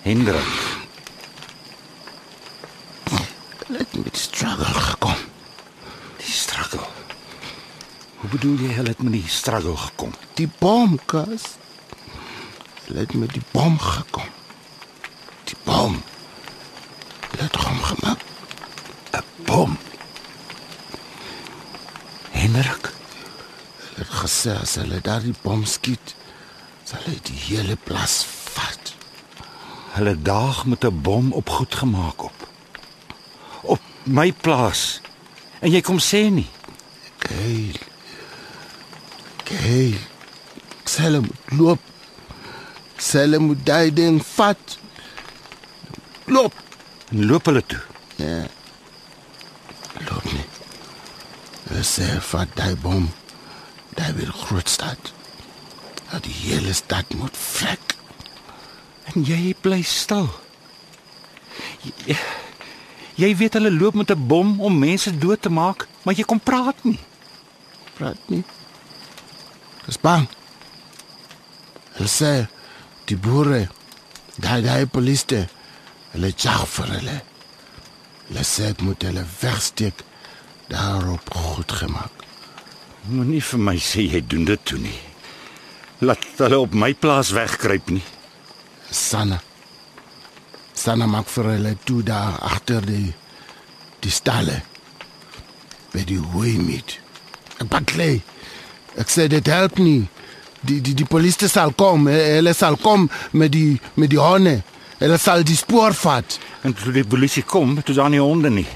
Hendrik, Hulle het met struggle gekom. die struggle. Hoe bedoel jy hulle het met die struggle gekom? Die bom, kas. Hulle het met die bom gekom. Bom. Hulle het hom gemaak. 'n Bom. Hendrik, Hulle het gesê as hulle daardie bom skiet, sal hy die hele plaas vat. hulle daag met 'n bom op goed gemaak op. Op my plaas. En jy kom sê nie. Geil. Geil. Selle moet loop. Selle moet daai ding vat. En loop hulle toe. Ja. Loop nie. Hulle sê vat daai bom. Daai wil groot stad. Dat die hele stad moet vrek. En jy bly stil. Jy, jy weet hulle loop met 'n bom om mense dood te maak, maar jy kom praat nie. Praat nie. Dis bang. Hulle sê die boere, daai daai polisie, hulle jag vir hulle. Hulle sê ek moet hulle wegsteek daarop goed gemaak. Moenie vir my sê jy doen dit toe nie. Laat hulle op my plaas wegkruip nie. Sanna. Sanna maak vir hulle toe daar agter die die stalle. By die hoeimit. Ek baklei. Ek sê dit help nie. Die die die polisie sal kom. Hulle sal kom met die met die honde. Hulle sal die spoor vat. En toe die polisie kom, toe daar nie honde nie.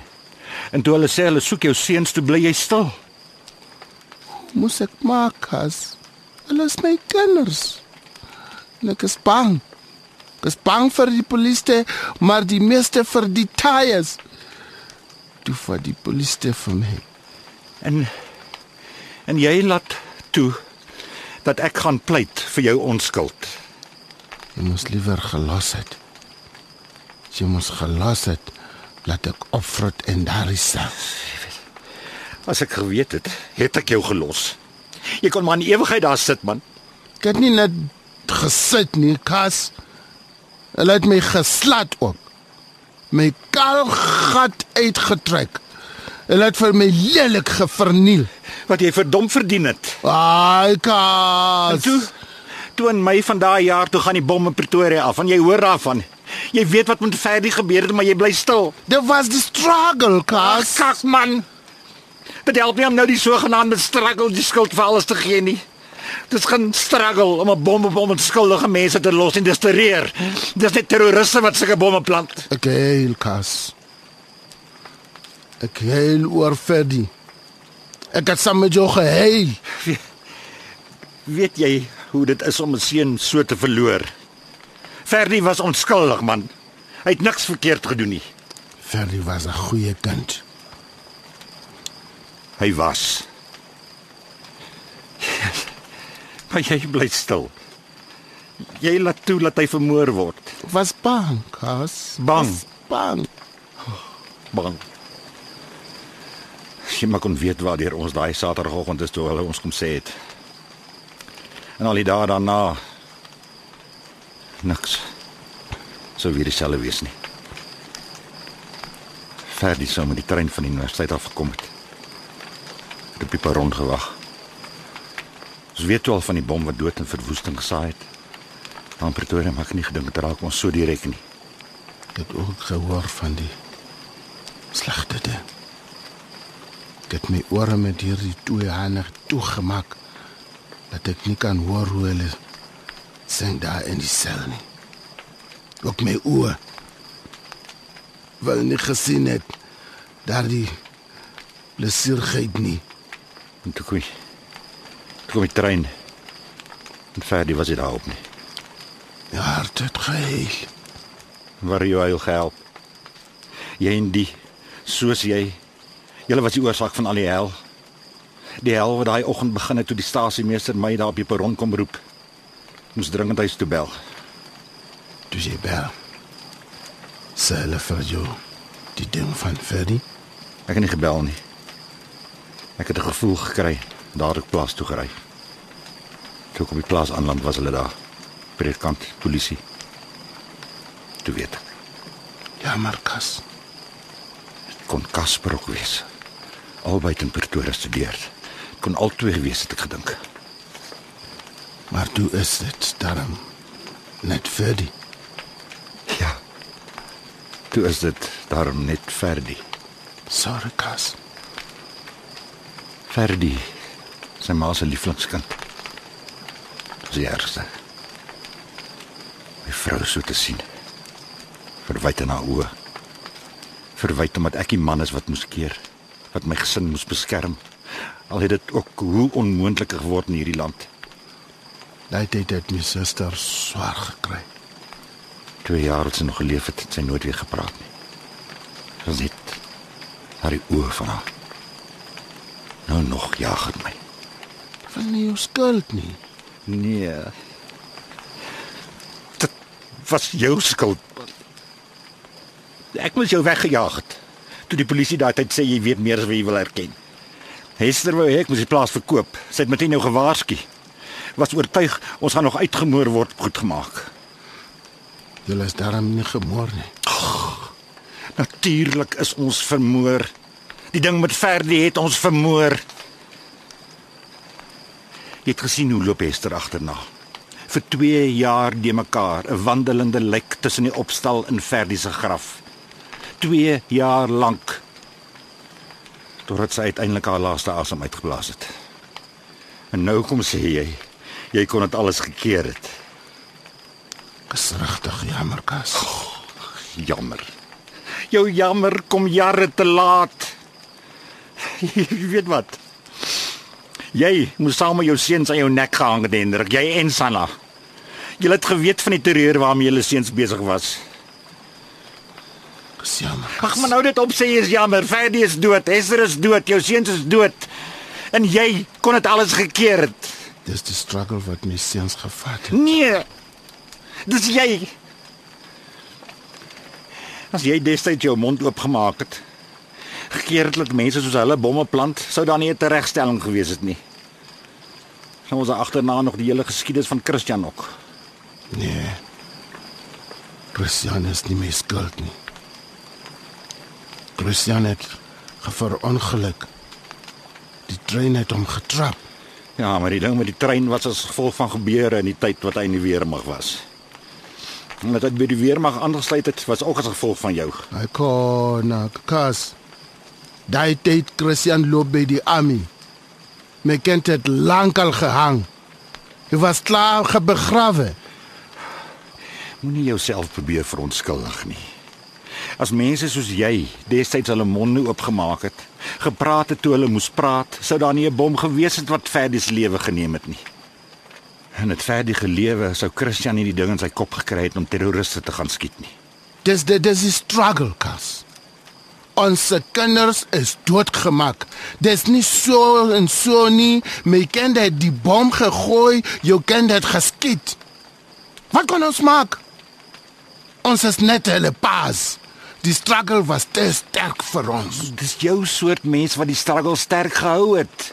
En toe hulle sê hulle soek jou seuns, toe bly jy stil. Moes ek maak as hulle is my kinders. En ek is bang. Ek is bang vir die polisie, maar die meeste vir die tyres. Toe vir die polisie vir my. En en jy laat toe dat ek gaan pleit vir jou onskuld. Jy moes liewer gelos het. Jy moes gelos het laat ek opvrot en daar is self. As ek geweet het, het ek jou gelos. Jy kon maar in ewigheid daar sit, man. Ek het nie net gesit nie, kas. Hulle het my geslat ook. My kaal gat uitgetrek. Hulle het vir my lelik geverniel. Wat jy verdom verdien het. Ai, En kas. toe toe in Mei van daai jaar toe gaan die bom in Pretoria af. En jy hoor daarvan. Jy weet wat met Ferdi gebeur het, maar jy bly stil. Dit was die struggle, kas. kak man. Dit help nie om nou die sogenaamde struggle die skuld vir alles te gee nie. Dis geen struggle om 'n bom op onskuldige mense te los en dis te reer. Dis net terroriste wat sulke bomme plant. Ek heel kas. Ek heel oor Ferdi. Ek het saam met jou gehuil. Weet jy hoe dit is om 'n seun so te verloor? Ferdi was onskuldig, man. Hy het niks verkeerd gedoen nie. Ferdi was 'n goeie kind. Hy was. Maar jy bly stil. Jy laat toe dat hy vermoor word. Ek was bang, kas. Bang? Was bang. Bang. Sy maak kon weet waar deur ons daai Saterdagoggend is toe hulle ons kom sê het. En al die dae daarna niks. Sou weer dieselfde wees nie. Ferdi sou met die trein van die universiteit af gekom het. Het op die perron gewag. Ons weet toe al van die bom wat dood en verwoesting gesaai het. Maar Pretoria maak nie gedink dit raak ons so direk nie. Ek het ook gehoor van die slegte ding. Ek het my ore met hierdie twee hande toegemaak dat ek nie kan hoor hoe hulle sing daar in die sel nie. Ook my oë wil nie gesien het daardie plesierheid nie. En toe kom ek toe kom die trein. En Ferdi was dit daarop nie. Ja, hart het geheil. Waar jy hy gehelp. Jy en die soos jy. Julle was die oorsaak van al die hel. Die hel wat daai oggend begin het toe die stasiemeester my daar op die perron kom roep. Moes dringend huis toe bel. Toe jy bel. Sê hulle vir jou die ding van Ferdi. Ek het nie gebel nie. Ek het 'n gevoel gekry dadelik plaas toe gery. Toe ek op die plaas aanland was hulle daar. Predikant, polisie. Toe weet ek, Ja, Marcus. kon Casper ook wees. Albei in Pretoria studeer. Kon albei gewees het ek gedink. Maar toe is dit daarom net Ferdi. Ja. Toe is dit daarom net Ferdi. Sorry, Cas. Ferdi, sy ma se lieflingskind. Dis die ergste. My vrou so te sien. Verwyte na oë. Verwyte omdat ek die man is wat moes keer, wat my gesin moes beskerm. Al het dit ook hoe onmoontlik geword in hierdie land. Daai tyd het my suster swaar gekry. 2 jaar het sy nog geleef het, het sy nooit weer gepraat nie. Was net haar oë van haar. Nou nog jaag dit my. Was nie jou skuld nie. Nee. Dit was jou skuld. Ek moes jou weggejaag het. Toe die polisie daai tyd sê jy weet meer as wat jy wil erken. Hester wou hê ek moes die plaas verkoop. Sy het meteen jou gewaarsku. Was oortuig ons gaan nog uitgemoor word goed gemaak. Jy is daarom nie gemoor nie. Natuurlik is ons vermoor. Die ding met Ferdi het ons vermoor. Jy het gesien hoe loop Hester agterna. Vir 2 jaar de mekaar, 'n wandelende lijk tussen die opstal en Ferdi se graf. 2 jaar lank. Totdat sy uiteindelik haar laaste asem uitgeblaas het. En nou kom sê jy, jy kon dit alles gekeer het. Dis regtig jammer, Cas. Jammer. Jou jammer kom jare te laat. Jy weet wat? Jy moes saam met jou seuns aan jou nek gehang het, Hendrik, jy en Sanna. Jy het geweet van die terreur waarmee julle seuns besig was. Dis jammer. Ag, maar nou dit op sê is jammer. Ferdi is dood, Esther is dood, jou seuns is dood. En jy kon dit alles gekeer het. Dis die struggle wat my seuns gevat het. Nee. Dis jy. As jy destyds jou mond oopgemaak het, gekeer het dat mense soos hulle bomme plant, sou daar nie 'n teregstelling gewees het nie. Nou ons agterna nog die hele geskiedenis van Christian ook. Nee. Christian is nie my skuld nie. Christian het geverongeluk. Die trein het hom getrap. Ja, maar die ding met die trein was as gevolg van gebeure in die tyd wat hy in die weermag was. En dat hy by die weermag aangesluit het, was ook as gevolg van jou. Hy kon kas. Daai tyd Christian loop by die army. My kind het lankal gehang. Hy was klaar gebegrawe. Moenie jouself probeer verontskuldig nie. As mense soos jy destyds hulle monde oopgemaak het, gepraat het toe hulle moes praat, sou daar nie 'n bom gewees het wat Ferdi se lewe geneem het nie. En dit Ferdi gelewe sou Christian nie die ding in sy kop gekry het om terroriste te gaan skiet nie. Dis dit dis die struggle kas. Ons kinders is doodgemaak. Dis nie so en so nie. My kind het die bom gegooi, jou kind het geskiet. Wat kan ons maak? Ons is net hulle paas. Die struggle was te sterk vir ons. Dis jou soort mens wat die struggle sterk gehou het.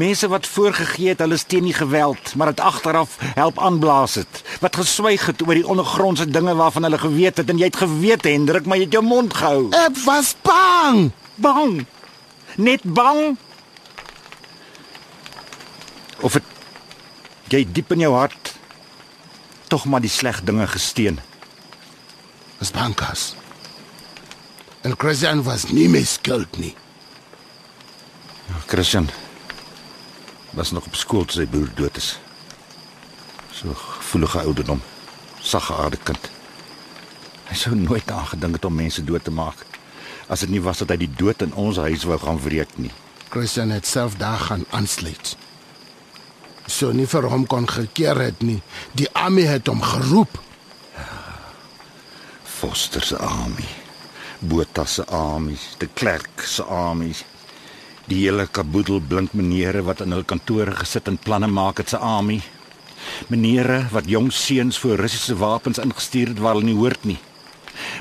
Mense wat voorgegee het hulle is teen die geweld, maar dit agteraf help aanblaas het. Wat geswyg het oor die ondergrondse dinge waarvan hulle geweet het en jy het geweet Hendrik, maar jy het jou mond gehou. Ek was bang. Bang. Net bang. Of het jy diep in jou hart tog maar die sleg dinge gesteen. Was bang kas. En Christian was nie my skuld nie. Christian was nog op skool toe sy broer dood is. So gevoelige ouderdom, sagge aarde kind. Hy sou nooit aangedink het om mense dood te maak as dit nie was dat hy die dood in ons huis wou gaan wreek nie. Christian het self daar gaan aansluit. So nie vir hom kon gekeer het nie. Die army het hom geroep. Foster se army, Botha se army, de Klerk se army. Die hele kaboedel blink menere wat in hul kantore gesit en planne maak het se army. Menere wat jong seuns voor Russiese wapens ingestuur het waar hulle nie hoort nie.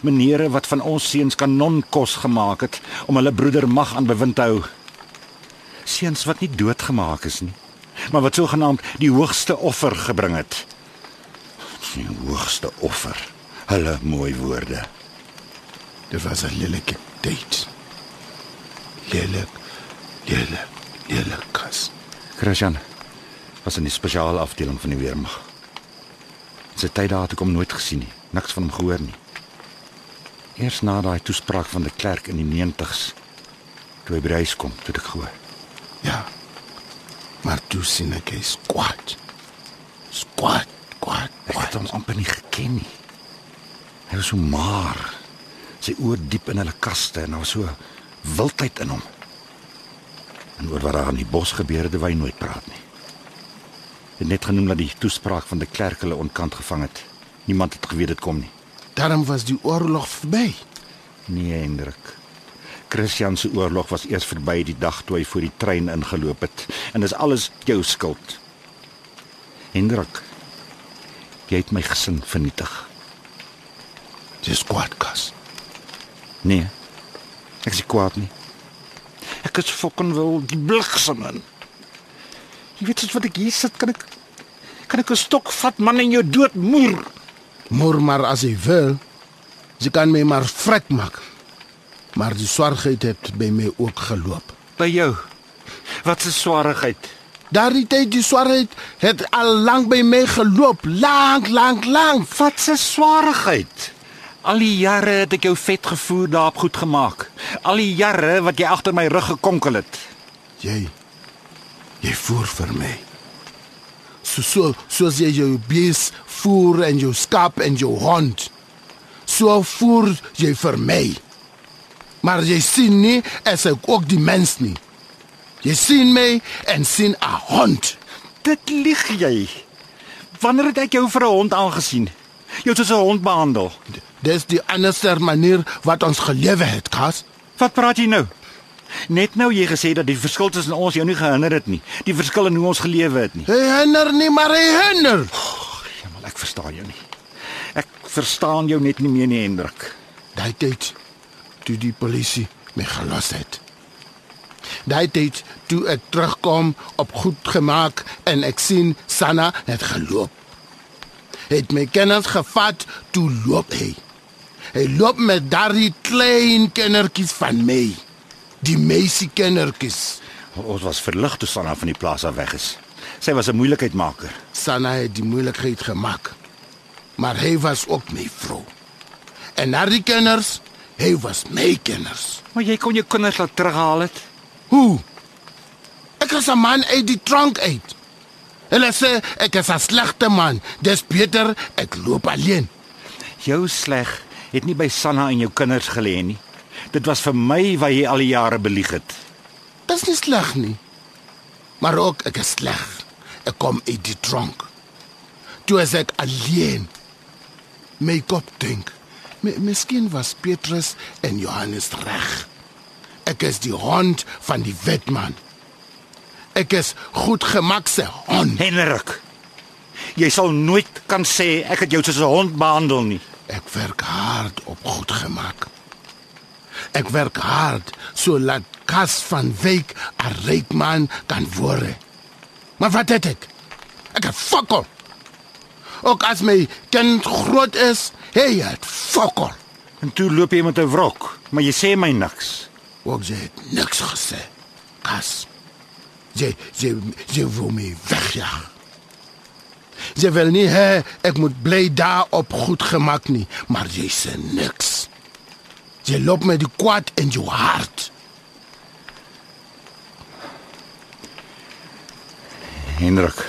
Menere wat van ons seuns kanonkos gemaak het om hulle broeder mag aan bewind te hou. Seuns wat nie doodgemaak is nie, maar wat sogenaamd die hoogste offer gebring het. Die hoogste offer. Hulle mooi woorde. Dit was 'n lelike date. Lelik, lelik, lelik kas. Christian was in die spesiale afdeling van die weermag. Sy tyd daar het ek hom nooit gesien nie, niks van hom gehoor nie. Eers na daai toespraak van die klerk in die 90s toe hy by huis kom, toe ek gehoor. Ja. Maar toe sien ek hy squat. Squat, squat, Ek het hom amper nie geken nie. Hy was so maar. Sy oë diep in hulle kaste en daar was so wildheid in hom. En oor wat daar in die bos gebeur het, hy nooit praat nie. Het net genoem dat die toespraak van die klerk hulle onkant gevang het. Niemand het geweet dit kom nie. Daarom was die oorlog verby. Nee, Hendrik. Christian se oorlog was eers verby die dag toe hy voor die trein ingeloop het en dis alles jou skuld. Hendrik, jy het my gesin vernietig. Dis squat kas. Nee. Ek is kwaad nie. Ek is fucking wil die bliksem in. Jy weet soos wat ek hier sit, kan ek kan ek 'n stok vat man en jou dood moer. Moer maar as hy wil. Sy kan my maar vrek maak. Maar die swarigheid het by my ook geloop. By jou. Wat 'n swaarigheid. Daardie tyd die swarigheid het al lank by my geloop, lank, lank, lank. Wat 'n swaarigheid. Al die jare het ek jou vet gevoer daarop goed gemaak. Al die jare wat jy agter my rug gekonkel het. Jy jy voer vir my. So so soos jy jou bees voer en jou skaap en jou hond. So voer jy vir my. Maar jy sien nie as ek ook die mens nie. Jy sien my en sien 'n hond. Dit lieg jy. Wanneer het ek jou vir 'n hond aangesien? Jou soos 'n hond behandel. Dis die anderste manier wat ons gelewe het, Kas. Wat praat jy nou? Net nou jy gesê dat die verskil tussen ons jou nie gehinder het nie. Die verskil in hoe ons gelewe het nie. Hy hinder nie, maar hy hinder. Jemal, ek verstaan jou nie. Ek verstaan jou net nie meer nie, Hendrik. Daai tyd toe die polisie my gelos het. Daai tyd toe ek terugkom op goed gemaak en ek sien Sanna het geloop. Het my kinders gevat toe loop hy. Hy loop met daardie klein kindertjies van my. Die meisie kindertjies. Ons was verlig toe Sanna van die plaas af weg is. Sy was 'n moeilikheidmaker. Sanna het die moeilikheid gemaak. Maar hy was ook my vrou. En daardie kinders, hy was my kinders. Maar jy kon jou kinders laat terughaal het. Hoe? Ek is 'n man uit die tronk uit. Hulle sê ek is 'n slegte man. Dis beter ek loop alleen. Jou sleg het nie by Sanna en jou kinders gelê nie. Dit was vir my wat jy al die jare belieg het. Dis nie sleg nie. Maar ook ek is sleg. Ek kom uit die tronk. Toe is ek alleen. My kop dink. Miskien was Petrus en Johannes reg. Ek is die hond van die wetman. Ek is goed gemaak se hond. Hendrik. Jy sal nooit kan sê ek het jou soos 'n hond behandel nie. Ek werk hard op goed gemaak. Ek werk hard sodat Kas van Wyk 'n ryk man kan word. Maar wat het ek? Ek het fokol. Ook as my kind groot is, hey, het fokol. En toe loop jy met 'n wrok, maar jy sê my niks. Ook jy het niks gesê. Kas. Jy jy jy wil my wegjaag. Jy wil nie hê ek moet bly daar op goed gemaak nie, maar jy sê niks. Jy loop met die kwaad in jou hart. Hendrik.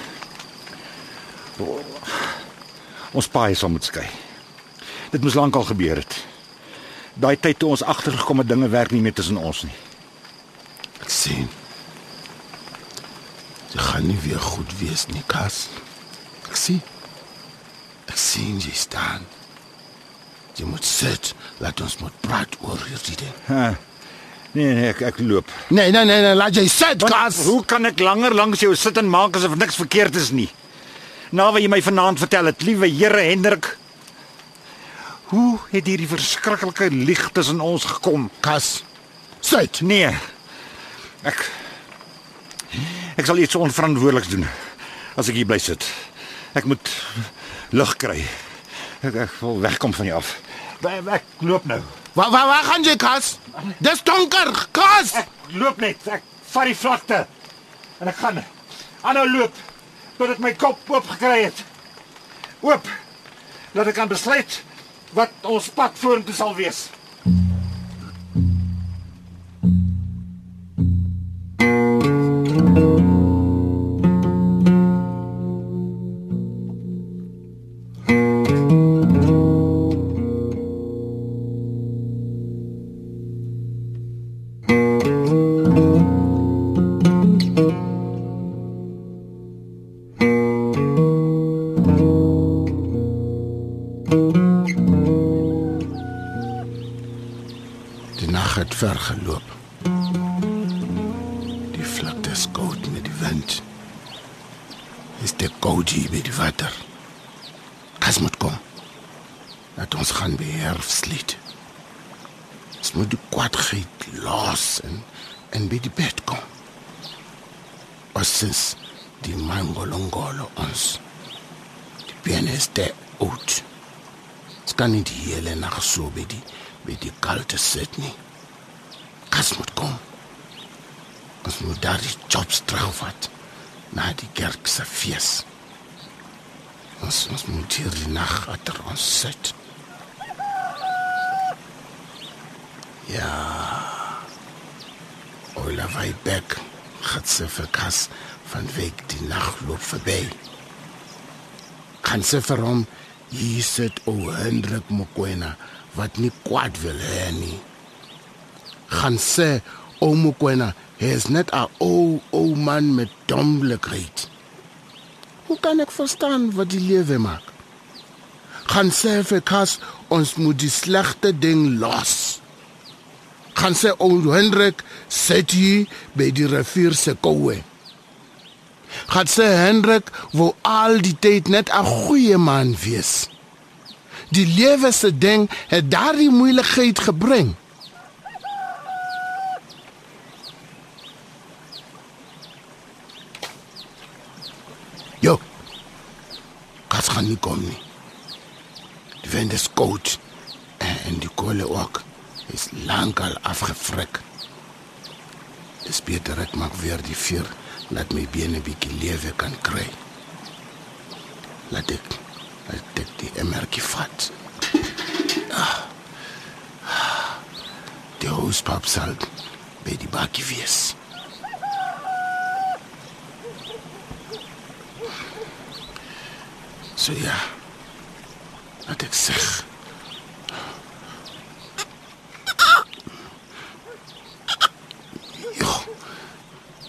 Ons paai sal moet skei. Dit moes lankal gebeur het. Daai tyd toe ons agtergekom het dinge werk nie meer tussen ons nie. Ek sien. Dit gaan nie weer goed wees nie, Kas. Sien. Ek sien jy staan. Jy moet sit, laat ons moet praat oor hierdie ding. Ha. Nee nee, ek ek loop. Nee, nee, nee, nee laat jy sit, Kas. Hoe kan ek langer langs jou sit en maak asof niks verkeerd is nie? Na wat jy my vanaand vertel het, liewe Here Hendrik. Hoe het hierdie verskriklike lieg tussen ons gekom? Kas. Sit. Nee. Ek Ek sal iets onverantwoordeliks doen as ek hier bly sit. Ek moet lug kry. Ek, ek wil wegkom van jou af. Ek, ek loop nou. Waar waar waar gaan jy, Kas? Dis donker, Kas. Ek loop net. Ek vat die vlakte. En ek gaan aanhou loop tot ek my kop oop gekry het. Oop. Laat ek kan besluit wat ons pad vorentoe sal wees. Is te oud. Ons kan nie die hele nag so by die by die kalte sit nie. Kas moet kom. Ons moet daar die jobs terugvat na die kerk se fees. Ons ons moet hier die nag achter ons sit. Ja. Ola Weibek gaat ze vir Kas van week die nag loop verby. Kan ze vir hom hier sit o Hendrik Mokoena wat nie kwaad wil hê nie. Gaan sê o Mokoena hy is net 'n ou ou man met domlikheid. Hoe kan ek verstaan wat die lewe maak? Gaan sê vir Kas ons moet die slegte ding los. Gaan sê o Hendrik sit hier by die rivier se koue. Gaan sê Hendrik wou al die tyd net 'n goeie man wees. Die lewe se ding het daardie moeilikheid gebring. Jo. Kas gaan nie kom nie. Die wind is koud en die kolle ook is lankal afgefrik. Dis beter ek maak weer die vuur laat my bene bietjie lewe kan kry. Laat ek laat ek die emerkie vat. Ah. Die hoospap sal by die bakkie wees. So ja. Laat ek sê.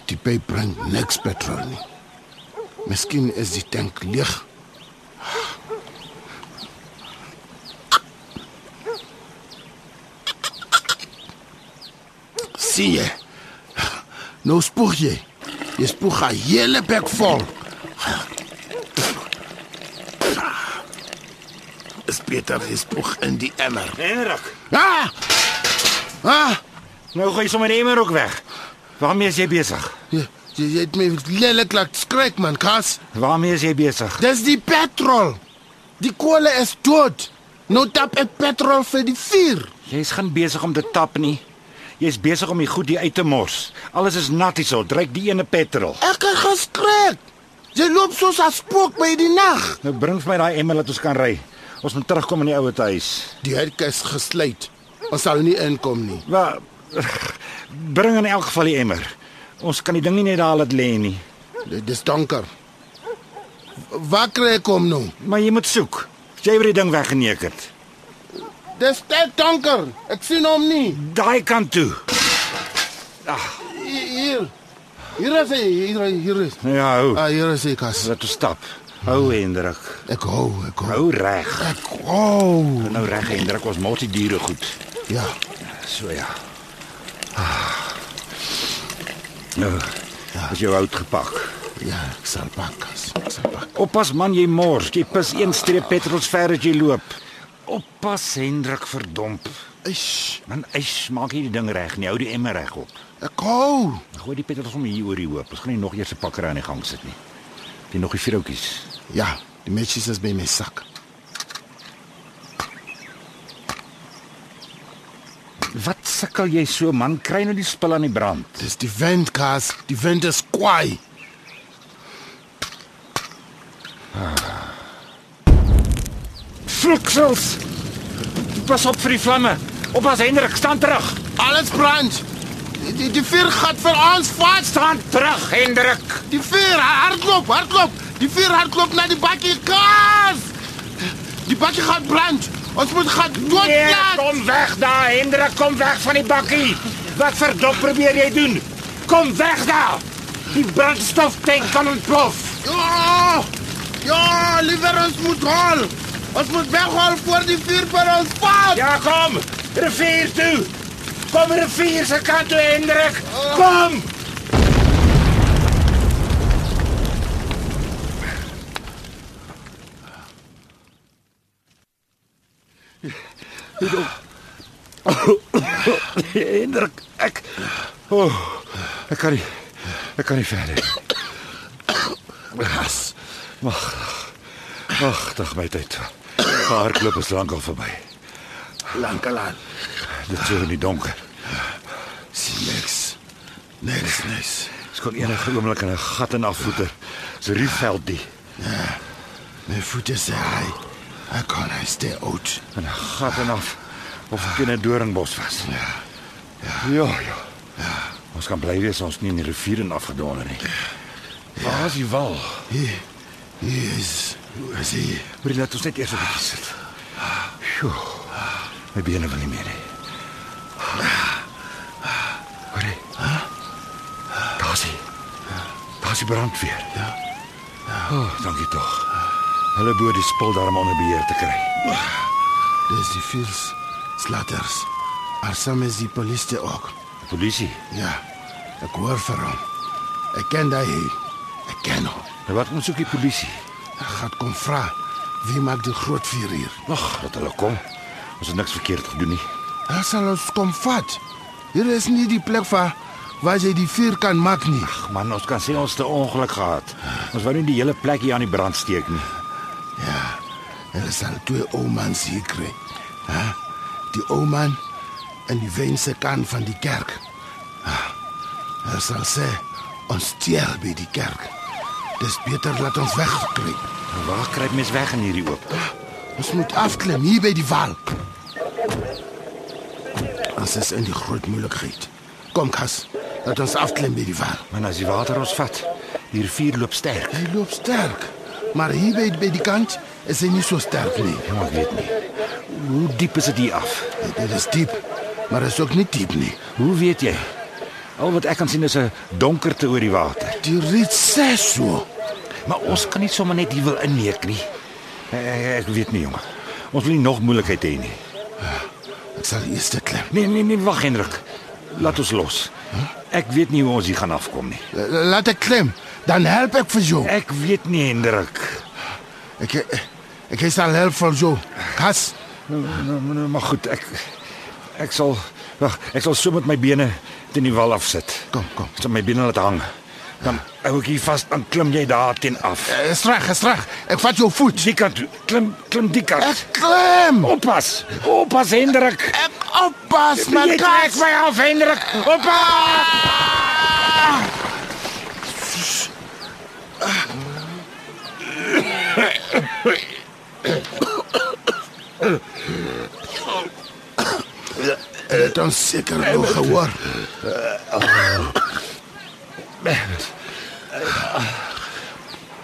Die pyp bring niks petrol nie. Miskien is die tank leeg. Sien jy? Nou spoeg jy. Jy spoeg 'n hele bek vol. Is beter jy spoeg in die emmer. Hendrik, Ah! Ah, Nou gooi sommer die emmer ook weg. Waarmee is jy besig? Jy, het my lelik laat skrik man, Kas. Waarmee is jy besig? Dis die petrol. Die kolle is dood. Nou tap ek petrol vir die vuur. Jy's geen besig om te tap nie. Jy's besig om die goed hier uit te mors. Alles is nat hierso. Dryk die ene petrol. Ek het geskrik. Jy loop soos 'n spook by die nag. Nou bring vir my daai emmer dat ons kan ry. Ons moet terugkom in die ouete huis. Die hek is gesluit. Ons sal nie inkom nie. Wel, bring in elk geval die emmer. Ons kan die ding nie net daar laat lê nie. Dit is donker. Waar kry ek hom nou? Maar jy moet soek. Jy het die ding weggeneek het. Dis te donker. Ek sien hom nie. Daai kant toe. Hi- Hier. Hier is hy. Hier, hier is. Ja, hou. Ah, hier is hy, Kas. Laat ons stap. Hou Hendrik. Ek hou, ek hou. Hou reg. Ek hou. Nou reg Hendrik, ons mors die diere goed. Ja. So ja. Nou, is jou hout gepak. Ja, ek sal pak, Kas. Ek sal pak. Oppas man, jy mors. Jy pis een streep petrol ver as jy loop. Oppas Hendrik verdomp. Eish, Man, ys, maak hier die ding reg nie. Hou die emmer reg op. ek hou. Gooi die petrol sommer hier oor die hoop. Ons gaan nie nog eers 'n pakker aan die gang sit nie. Die nog die vroutjies. Ja, die matches is by my sak. Wat sukkel jy so man? Kry nou die spul aan die brand. Dis die wind, Kas. Die wind is kwaai. Fliksels. Pas op vir die vlamme. Oppas Hendrik, staan terug. Alles brand. Die, die, die vuur gaat vir ons vas. Staan terug, Hendrik. Die vuur hardloop, hardloop. Die vuur hardloop na die bakkie Kas. Die bakkie gaat brand. Ons moet gaan Nee, doodlaat. kom weg daar, Hendrik, kom weg van die bakkie. Wat verdop probeer jy doen? Kom weg daar. Die brandstoftank kan ontplof. Ja! Ja, liever ons moet hol. Ons moet weghol voor die vuur vir ons vat. Ja, kom. Rivier toe. Kom rivier se kant toe, Hendrik. Kom. Hendrik, ek oh, ek kan nie ek kan nie verder. Gas. Wag. Wag, my tyd. Hardloop is lankal verby. Lankalaan. Dit is in die donker. Sien niks. Niks, niks. Ek kon enige oomblik in 'n gat in afvoeter. So riefveld die My voete sê hy. Ek kan hy stay out. in 'n gat en af of ek in 'n doringbos was. Ja. Ja, ja. Ja. Ons kan bly wees ons nie in die rivier in afgedonder nie. Waar is die wal? Hier. Hier is. Hoe is hy? Maar laat ons net eers 'n bietjie sit. Sjoe. My bene wil nie meer nie. Hoor jy? Daar's hy. Daar's die brandweer. Ja. Ja. Oh, dankie tog. Hulle behoort die spul daarom onder beheer te kry. Dis die vuurs. Slatters. Maar saam is die polisie ook. Polisie. Ja. Ek hoor vir hom. Ek ken daai. Ek ken hom. Nou wat moet soek die polisie? Ek gaan kom vra wie maak die groot vuur hier. Wag, dat hulle kom. Ons het niks verkeerd gedoen nie. Hulle sal ons kom vat. Hier is nie die plek waar waar jy die vuur kan maak nie. Ag man, ons kan sê ons het 'n ongeluk gehad. Ons wou nie die hele plek hier aan die brand steek nie. Ja. Hulle sal twee ou mans hier kry. Hæ? Die ou man en die wense kan van die kerk. Ah, Hulle sal sê ons steel by die kerk. Dis beter laat ons wegkry. Nou, Waar kruip mens weg in hierdie oop? Ons moet afklim hier by die wal. Ons is in die groot moeilikheid. Kom Kas, laat ons afklim by die wal. Man, as die water ons vat, die rivier loop sterk. Hy loop sterk, maar hier by, by die kant is hy nie so sterk nie. Ja, ek weet nie. Hoe diep is dit hier af? Dit is diep, maar is ook nie diep nie. Hoe weet jy? Al wat ek kan sien is 'n donkerte oor die water. Die riet sê so. Maar ons kan nie sommer net hier wil inneek nie. Ek, weet nie, jongen. Ons wil nie nog moeilikheid hê nie. Ek sal eers te klim. Nee, nee, nee, wag Hendrik. Laat ons los. Ek weet nie hoe ons hier gaan afkom nie. La- Laat ek klim, dan help ek vir jou. Ek weet nie, Hendrik. Ek ek, sal help vir jou. Kas, Nou, nou, nou, maar goed, ek ek sal Wag, ek sal so met my bene teen die wal afsit. Kom, kom. Ek sal my bene laat hang. Dan hou ek hier vas, dan klim jy daar teen af. Eh, Is reg, is reg. Ek vat jou voet. Die kant toe. Klim, klim die kant. Ek klim. Oppas. Oppas Hendrik. Ek oppas, trek kat. my af Hendrik. Oppas. Het ons seker wel gehoor.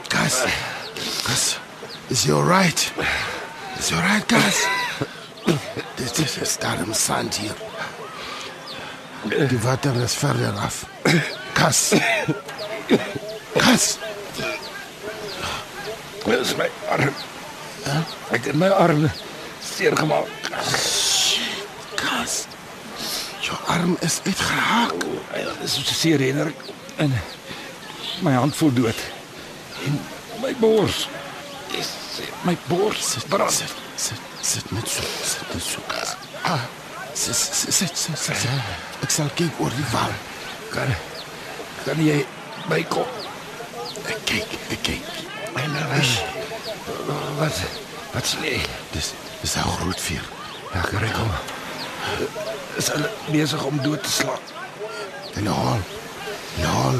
Gas. Gas. Is you alright? Is you alright, Gas? Dit is 'n storm sand hier. Die water is verder af. Gas. Gas. Dit is my arm. Ek het my arm seer gemaak. Gas. Jou arm is uitgehaak. Dit is so seer Hendrik. En my hand voel dood. En my bors. Dis my bors brand. Sit, sit, sit net so, sit net so. Gas. Ah. Sit, sit, sit, sit, sit. Ek sal kyk oor die wal. Kan kan jy my kom? Ek kyk, ek kyk. En uh, wat wat sê? Dis dis 'n groot vuur. Ja, kry kom. Is hulle besig om dood te slaan? En al. Lol.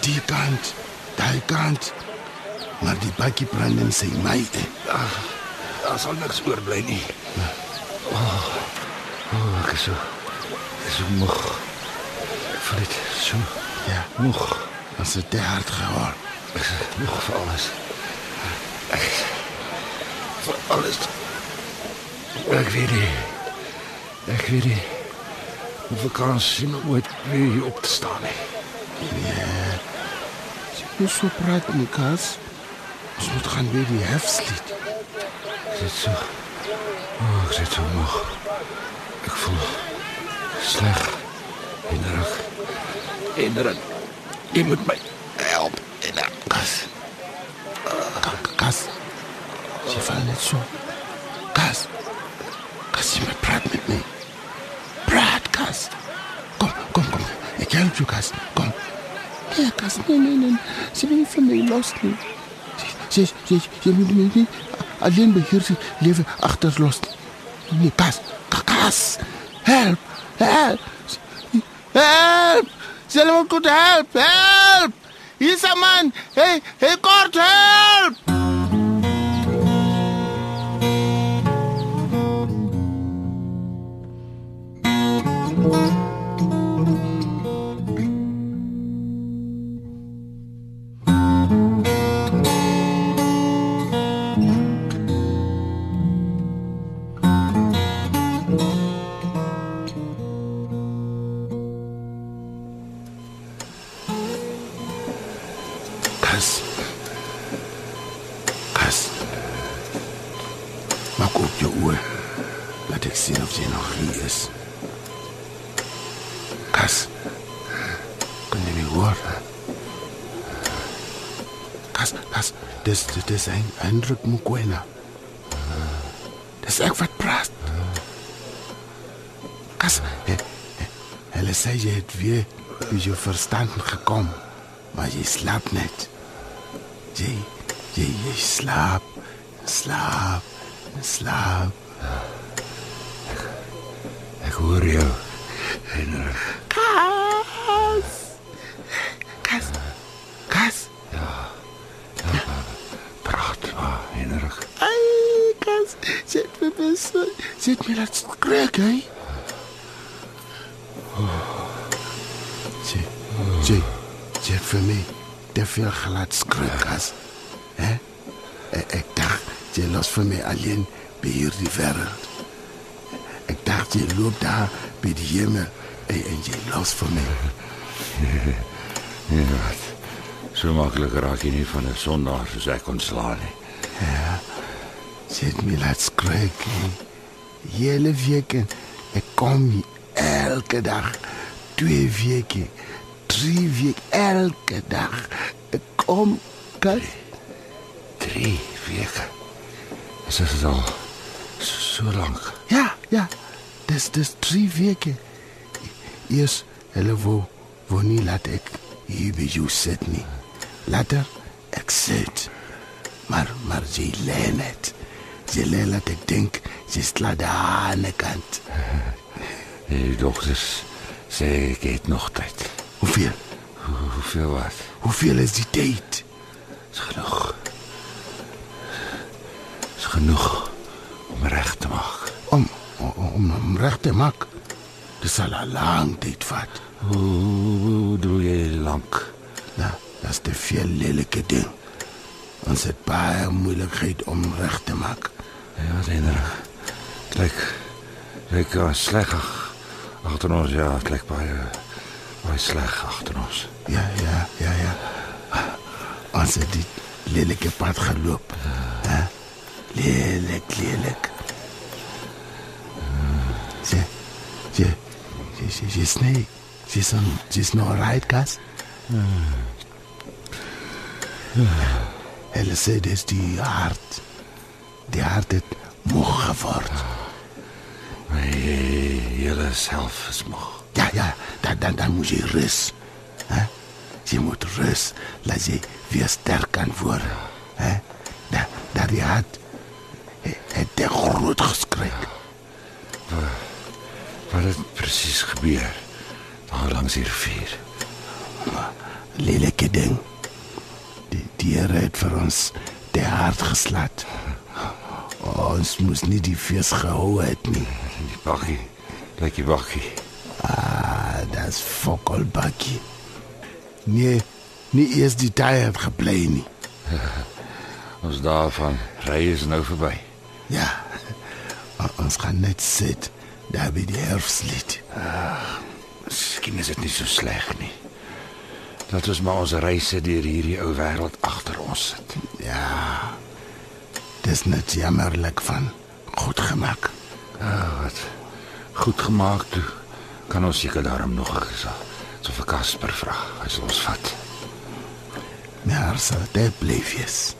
Die kant, daai kant. Maar die bakkie brand in sy my. Daar sal niks oorbly nie. Oh, oh, ek is so ek is so moeg. Ek voel dit so Ja, moeg. as dit te hard gehoor. Ek is moeg vir alles. Ek vir alles. Ek weet nie. Ek weet nie. Hoe kan sien ooit weer hier op te staan nie. Jy so praat nie, Kas. Ons moet gaan weer die hefslied. Is so oh, ek is so moeg. Ek voel sleg. Hendrik. Hendrik. Jy moet my help. Hendrik. Kas. Kas. Sy val net so. Kas. Kas, jy moet praat met my. Praat, Kas. Kom, kom, kom. Ek help jou, Kas. Kom. Ja, Kas, nee, nee, nee. Sy wil nie van my los nie. Sy, sy, sy, sy moet my nie alleen by hier sy lewe agterlos. Nee, Kas. Kas. Help. Help. Help. Sy moet goed help. Help. Hier's 'n man. Hey, hey, kort help. Hendrik Mukwena. Dis ek wat praat. Kas. he- he- Hulle sê jy het weer by jou verstand gekom, maar jy slaap net. Jy, jy, jy slaap, slaap, slaap. Ek hoor jou. Hendrik. Zet me laat skrik, hè? Jy, jy, jy het vir my te veel gelaat skrik, kas. Hè? Ek, ek dacht, jy los vir my alleen by hierdie wêreld. Ek dacht, jy loop daar by die hemel en, en jy los vir my. Ja, wat. So maklik raak jy nie van 'n sondaar soos ek ontslaan nie. Jy het my laat skrik. Hè. Hele weke. Ek kom hier elke dag. Twee weke. Drie weke elke dag. Ek kom kas. 3 weke. Dis is al so, so lank. Ja, ja. Dis dis 3 weke. Eers hulle wou wou nie laat ek hier by jou sit nie. Later ek sit. Maar maar jy lê net. Jy lê laat ek dink jy slaat daar aan die kant. Die dokters sê ek het nog tyd. Hoeveel? Hoe- Hoeveel wat? Hoeveel is die tyd? Is genoeg. Is genoeg om reg te maak. Om om, om om reg te maak. Dit sal 'n lang tyd vat. Hoe, doe jy lank? Nou, dis te veel lelike ding. Ons het baie moeilikheid om reg te maak. Ja, Hendrik. Lyk lyk uh, sleg ag- agter ons ja, het lyk baie baie sleg agter ons. Ja, ja, ja, ja. Ons het die lelike pad geloop. Hè? Lelik, lelik. Sê, sê, sê, sê, sê, snee. Sê, son, sê, no right, Gas? Hulle sê dis die hart. Die hart het moeg geword. My hele self is moeg. Ja, ja, dan, dan, dan moet jy rus. Hè? Jy moet rus, laat jy weer sterk kan word. Hè? Da, daar die hart het, het te groot geskrik. Wat het presies gebeur? Daar langs die rivier. Lelike ding. Die diere het vir ons te hard geslat. Ons moes nie die vis gehou het nie. Die bakkie. Die bakkie. Ah, dis fokkelbakkie. Nee, nie eers die tyd het gebly nie. Ons daarvan ry is nou verby. Ja. Ons gaan net sit daar by die herfslied. Miskien is dit nie so sleg nie. Dat ons maar ons reise deur hierdie ou wêreld agter ons sit. Ja. Dis net jammerlik van goed gemaak. Ah, wat goed gemaak toe. Kan ons seker daarom nog so so vir Casper vra. Hy sal ons vat. Maar sal dit bly wees.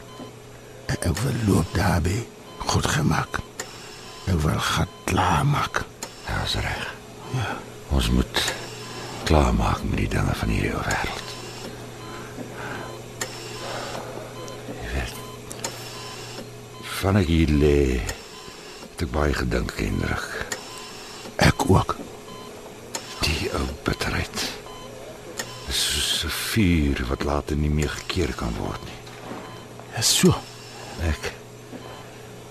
Ek wil loop daarby goed gemaak. Ek wil gat klaar maak. Ja, is reg. Ja. Ons moet klaarmaak met die dinge van hierdie ou wêreld. Jy weet. Van ek hier lê, het ek baie gedink, Hendrik. Ek ook. Die ou bitterheid. Dis soos 'n vuur wat later nie meer gekeer kan word nie. Ja so. Ek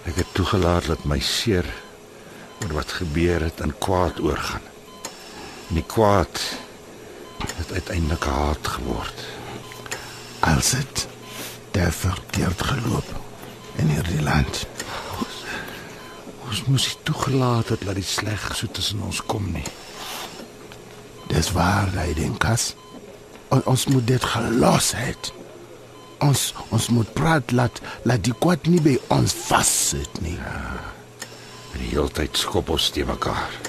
ek het toegelaat dat my seer oor wat gebeur het in kwaad oorgaan. En die kwaad het uiteindelik haat geword. Als dit te verkeerd geloop in hierdie land. Ons moes nie toegelaat het dat die sleg so tussen ons kom nie. Dis waar, hy dink as. On, ons moet dit gelos het. Ons ons moet praat laat laat die kwaad nie by ons vassit nie. En die hele tyd skop ons te mekaar.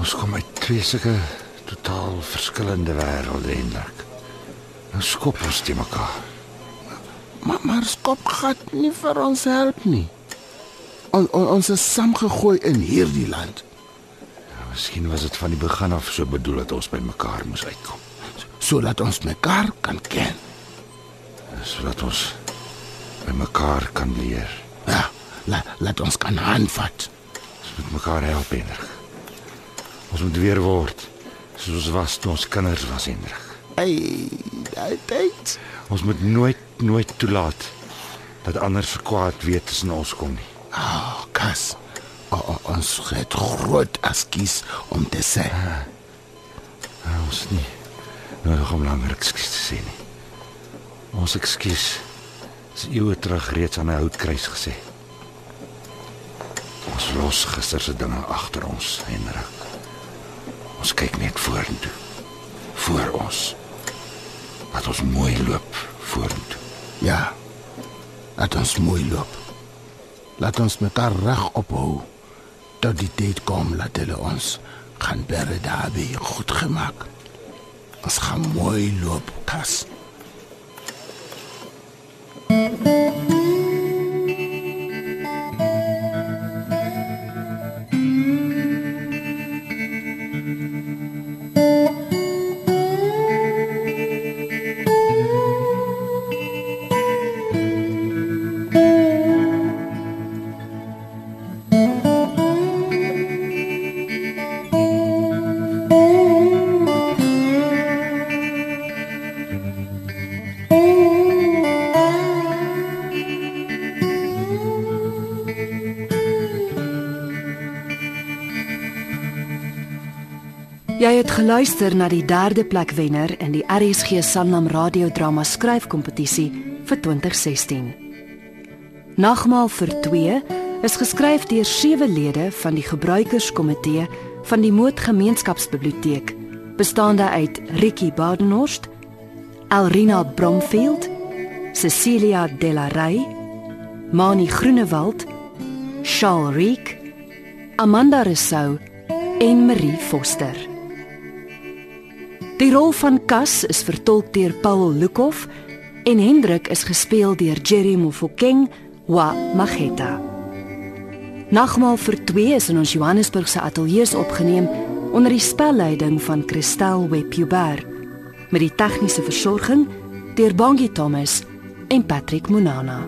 Ons kom uit twee sulke totaal verskillende wêrelde eintlik. Nou skop ons te mekaar. Maar maar skop gat nie vir ons help nie. On, on, ons is saamgegooi in hierdie land. Miskien was dit van die begin af so bedoel dat ons by mekaar moes uitkom. sodat ons mekaar kan ken. sodat ons by mekaar kan leer. Ja, la, laat ons kan handvat. Ons moet mekaar help, Hendrik. Ons moet weer word soos was toe ons kinders was, Hendrik. Ai, daai tyd. Ons moet nooit nooit toelaat dat ander se kwaad weet tussen ons kom nie. Ah, oh, kas. O, o, ons het groot askies om te sê. Nou, ons het nie nodig om langer ekskuus te sê nie. Ons ekskuus is eeue terug reeds aan 'n houtkruis gesê. Ons los gister se dinge agter ons, Hendrik. Ons kyk net vorentoe. Voor ons. Laat ons mooi loop vorentoe. Ja. Laat ons mooi loop. Laat ons mekaar reg ophou tot die tyd kom dat hulle ons gaan bere daarby goed gemaak. Ons gaan mooi loop, kas. Geluister na die derde plek wenner in die RSG Sanlam radiodrama skryfkompetisie vir 2016. Nagmaal vir 2 is geskryf deur sewe lede van die gebruikerskomitee van die Moot Gemeenskapsbiblioteek, bestaande uit Ricky Badenhorst, Alrina Bromfield, Cecilia Delarey, Mani Groenewald, Charles Reek, Amanda Rousseau en Marie Foster. Die rol van Cas is vertolk deur Paul Lukhof en Hendrik is gespeel deur Jerry Mofokeng wa Mageta. Nagmaal vir 2 is in ons Johannesburgse ateljee opgeneem onder die spelleiding van Christel Webber met die tegniese versorging deur Bongie Thomas en Patrick Monana.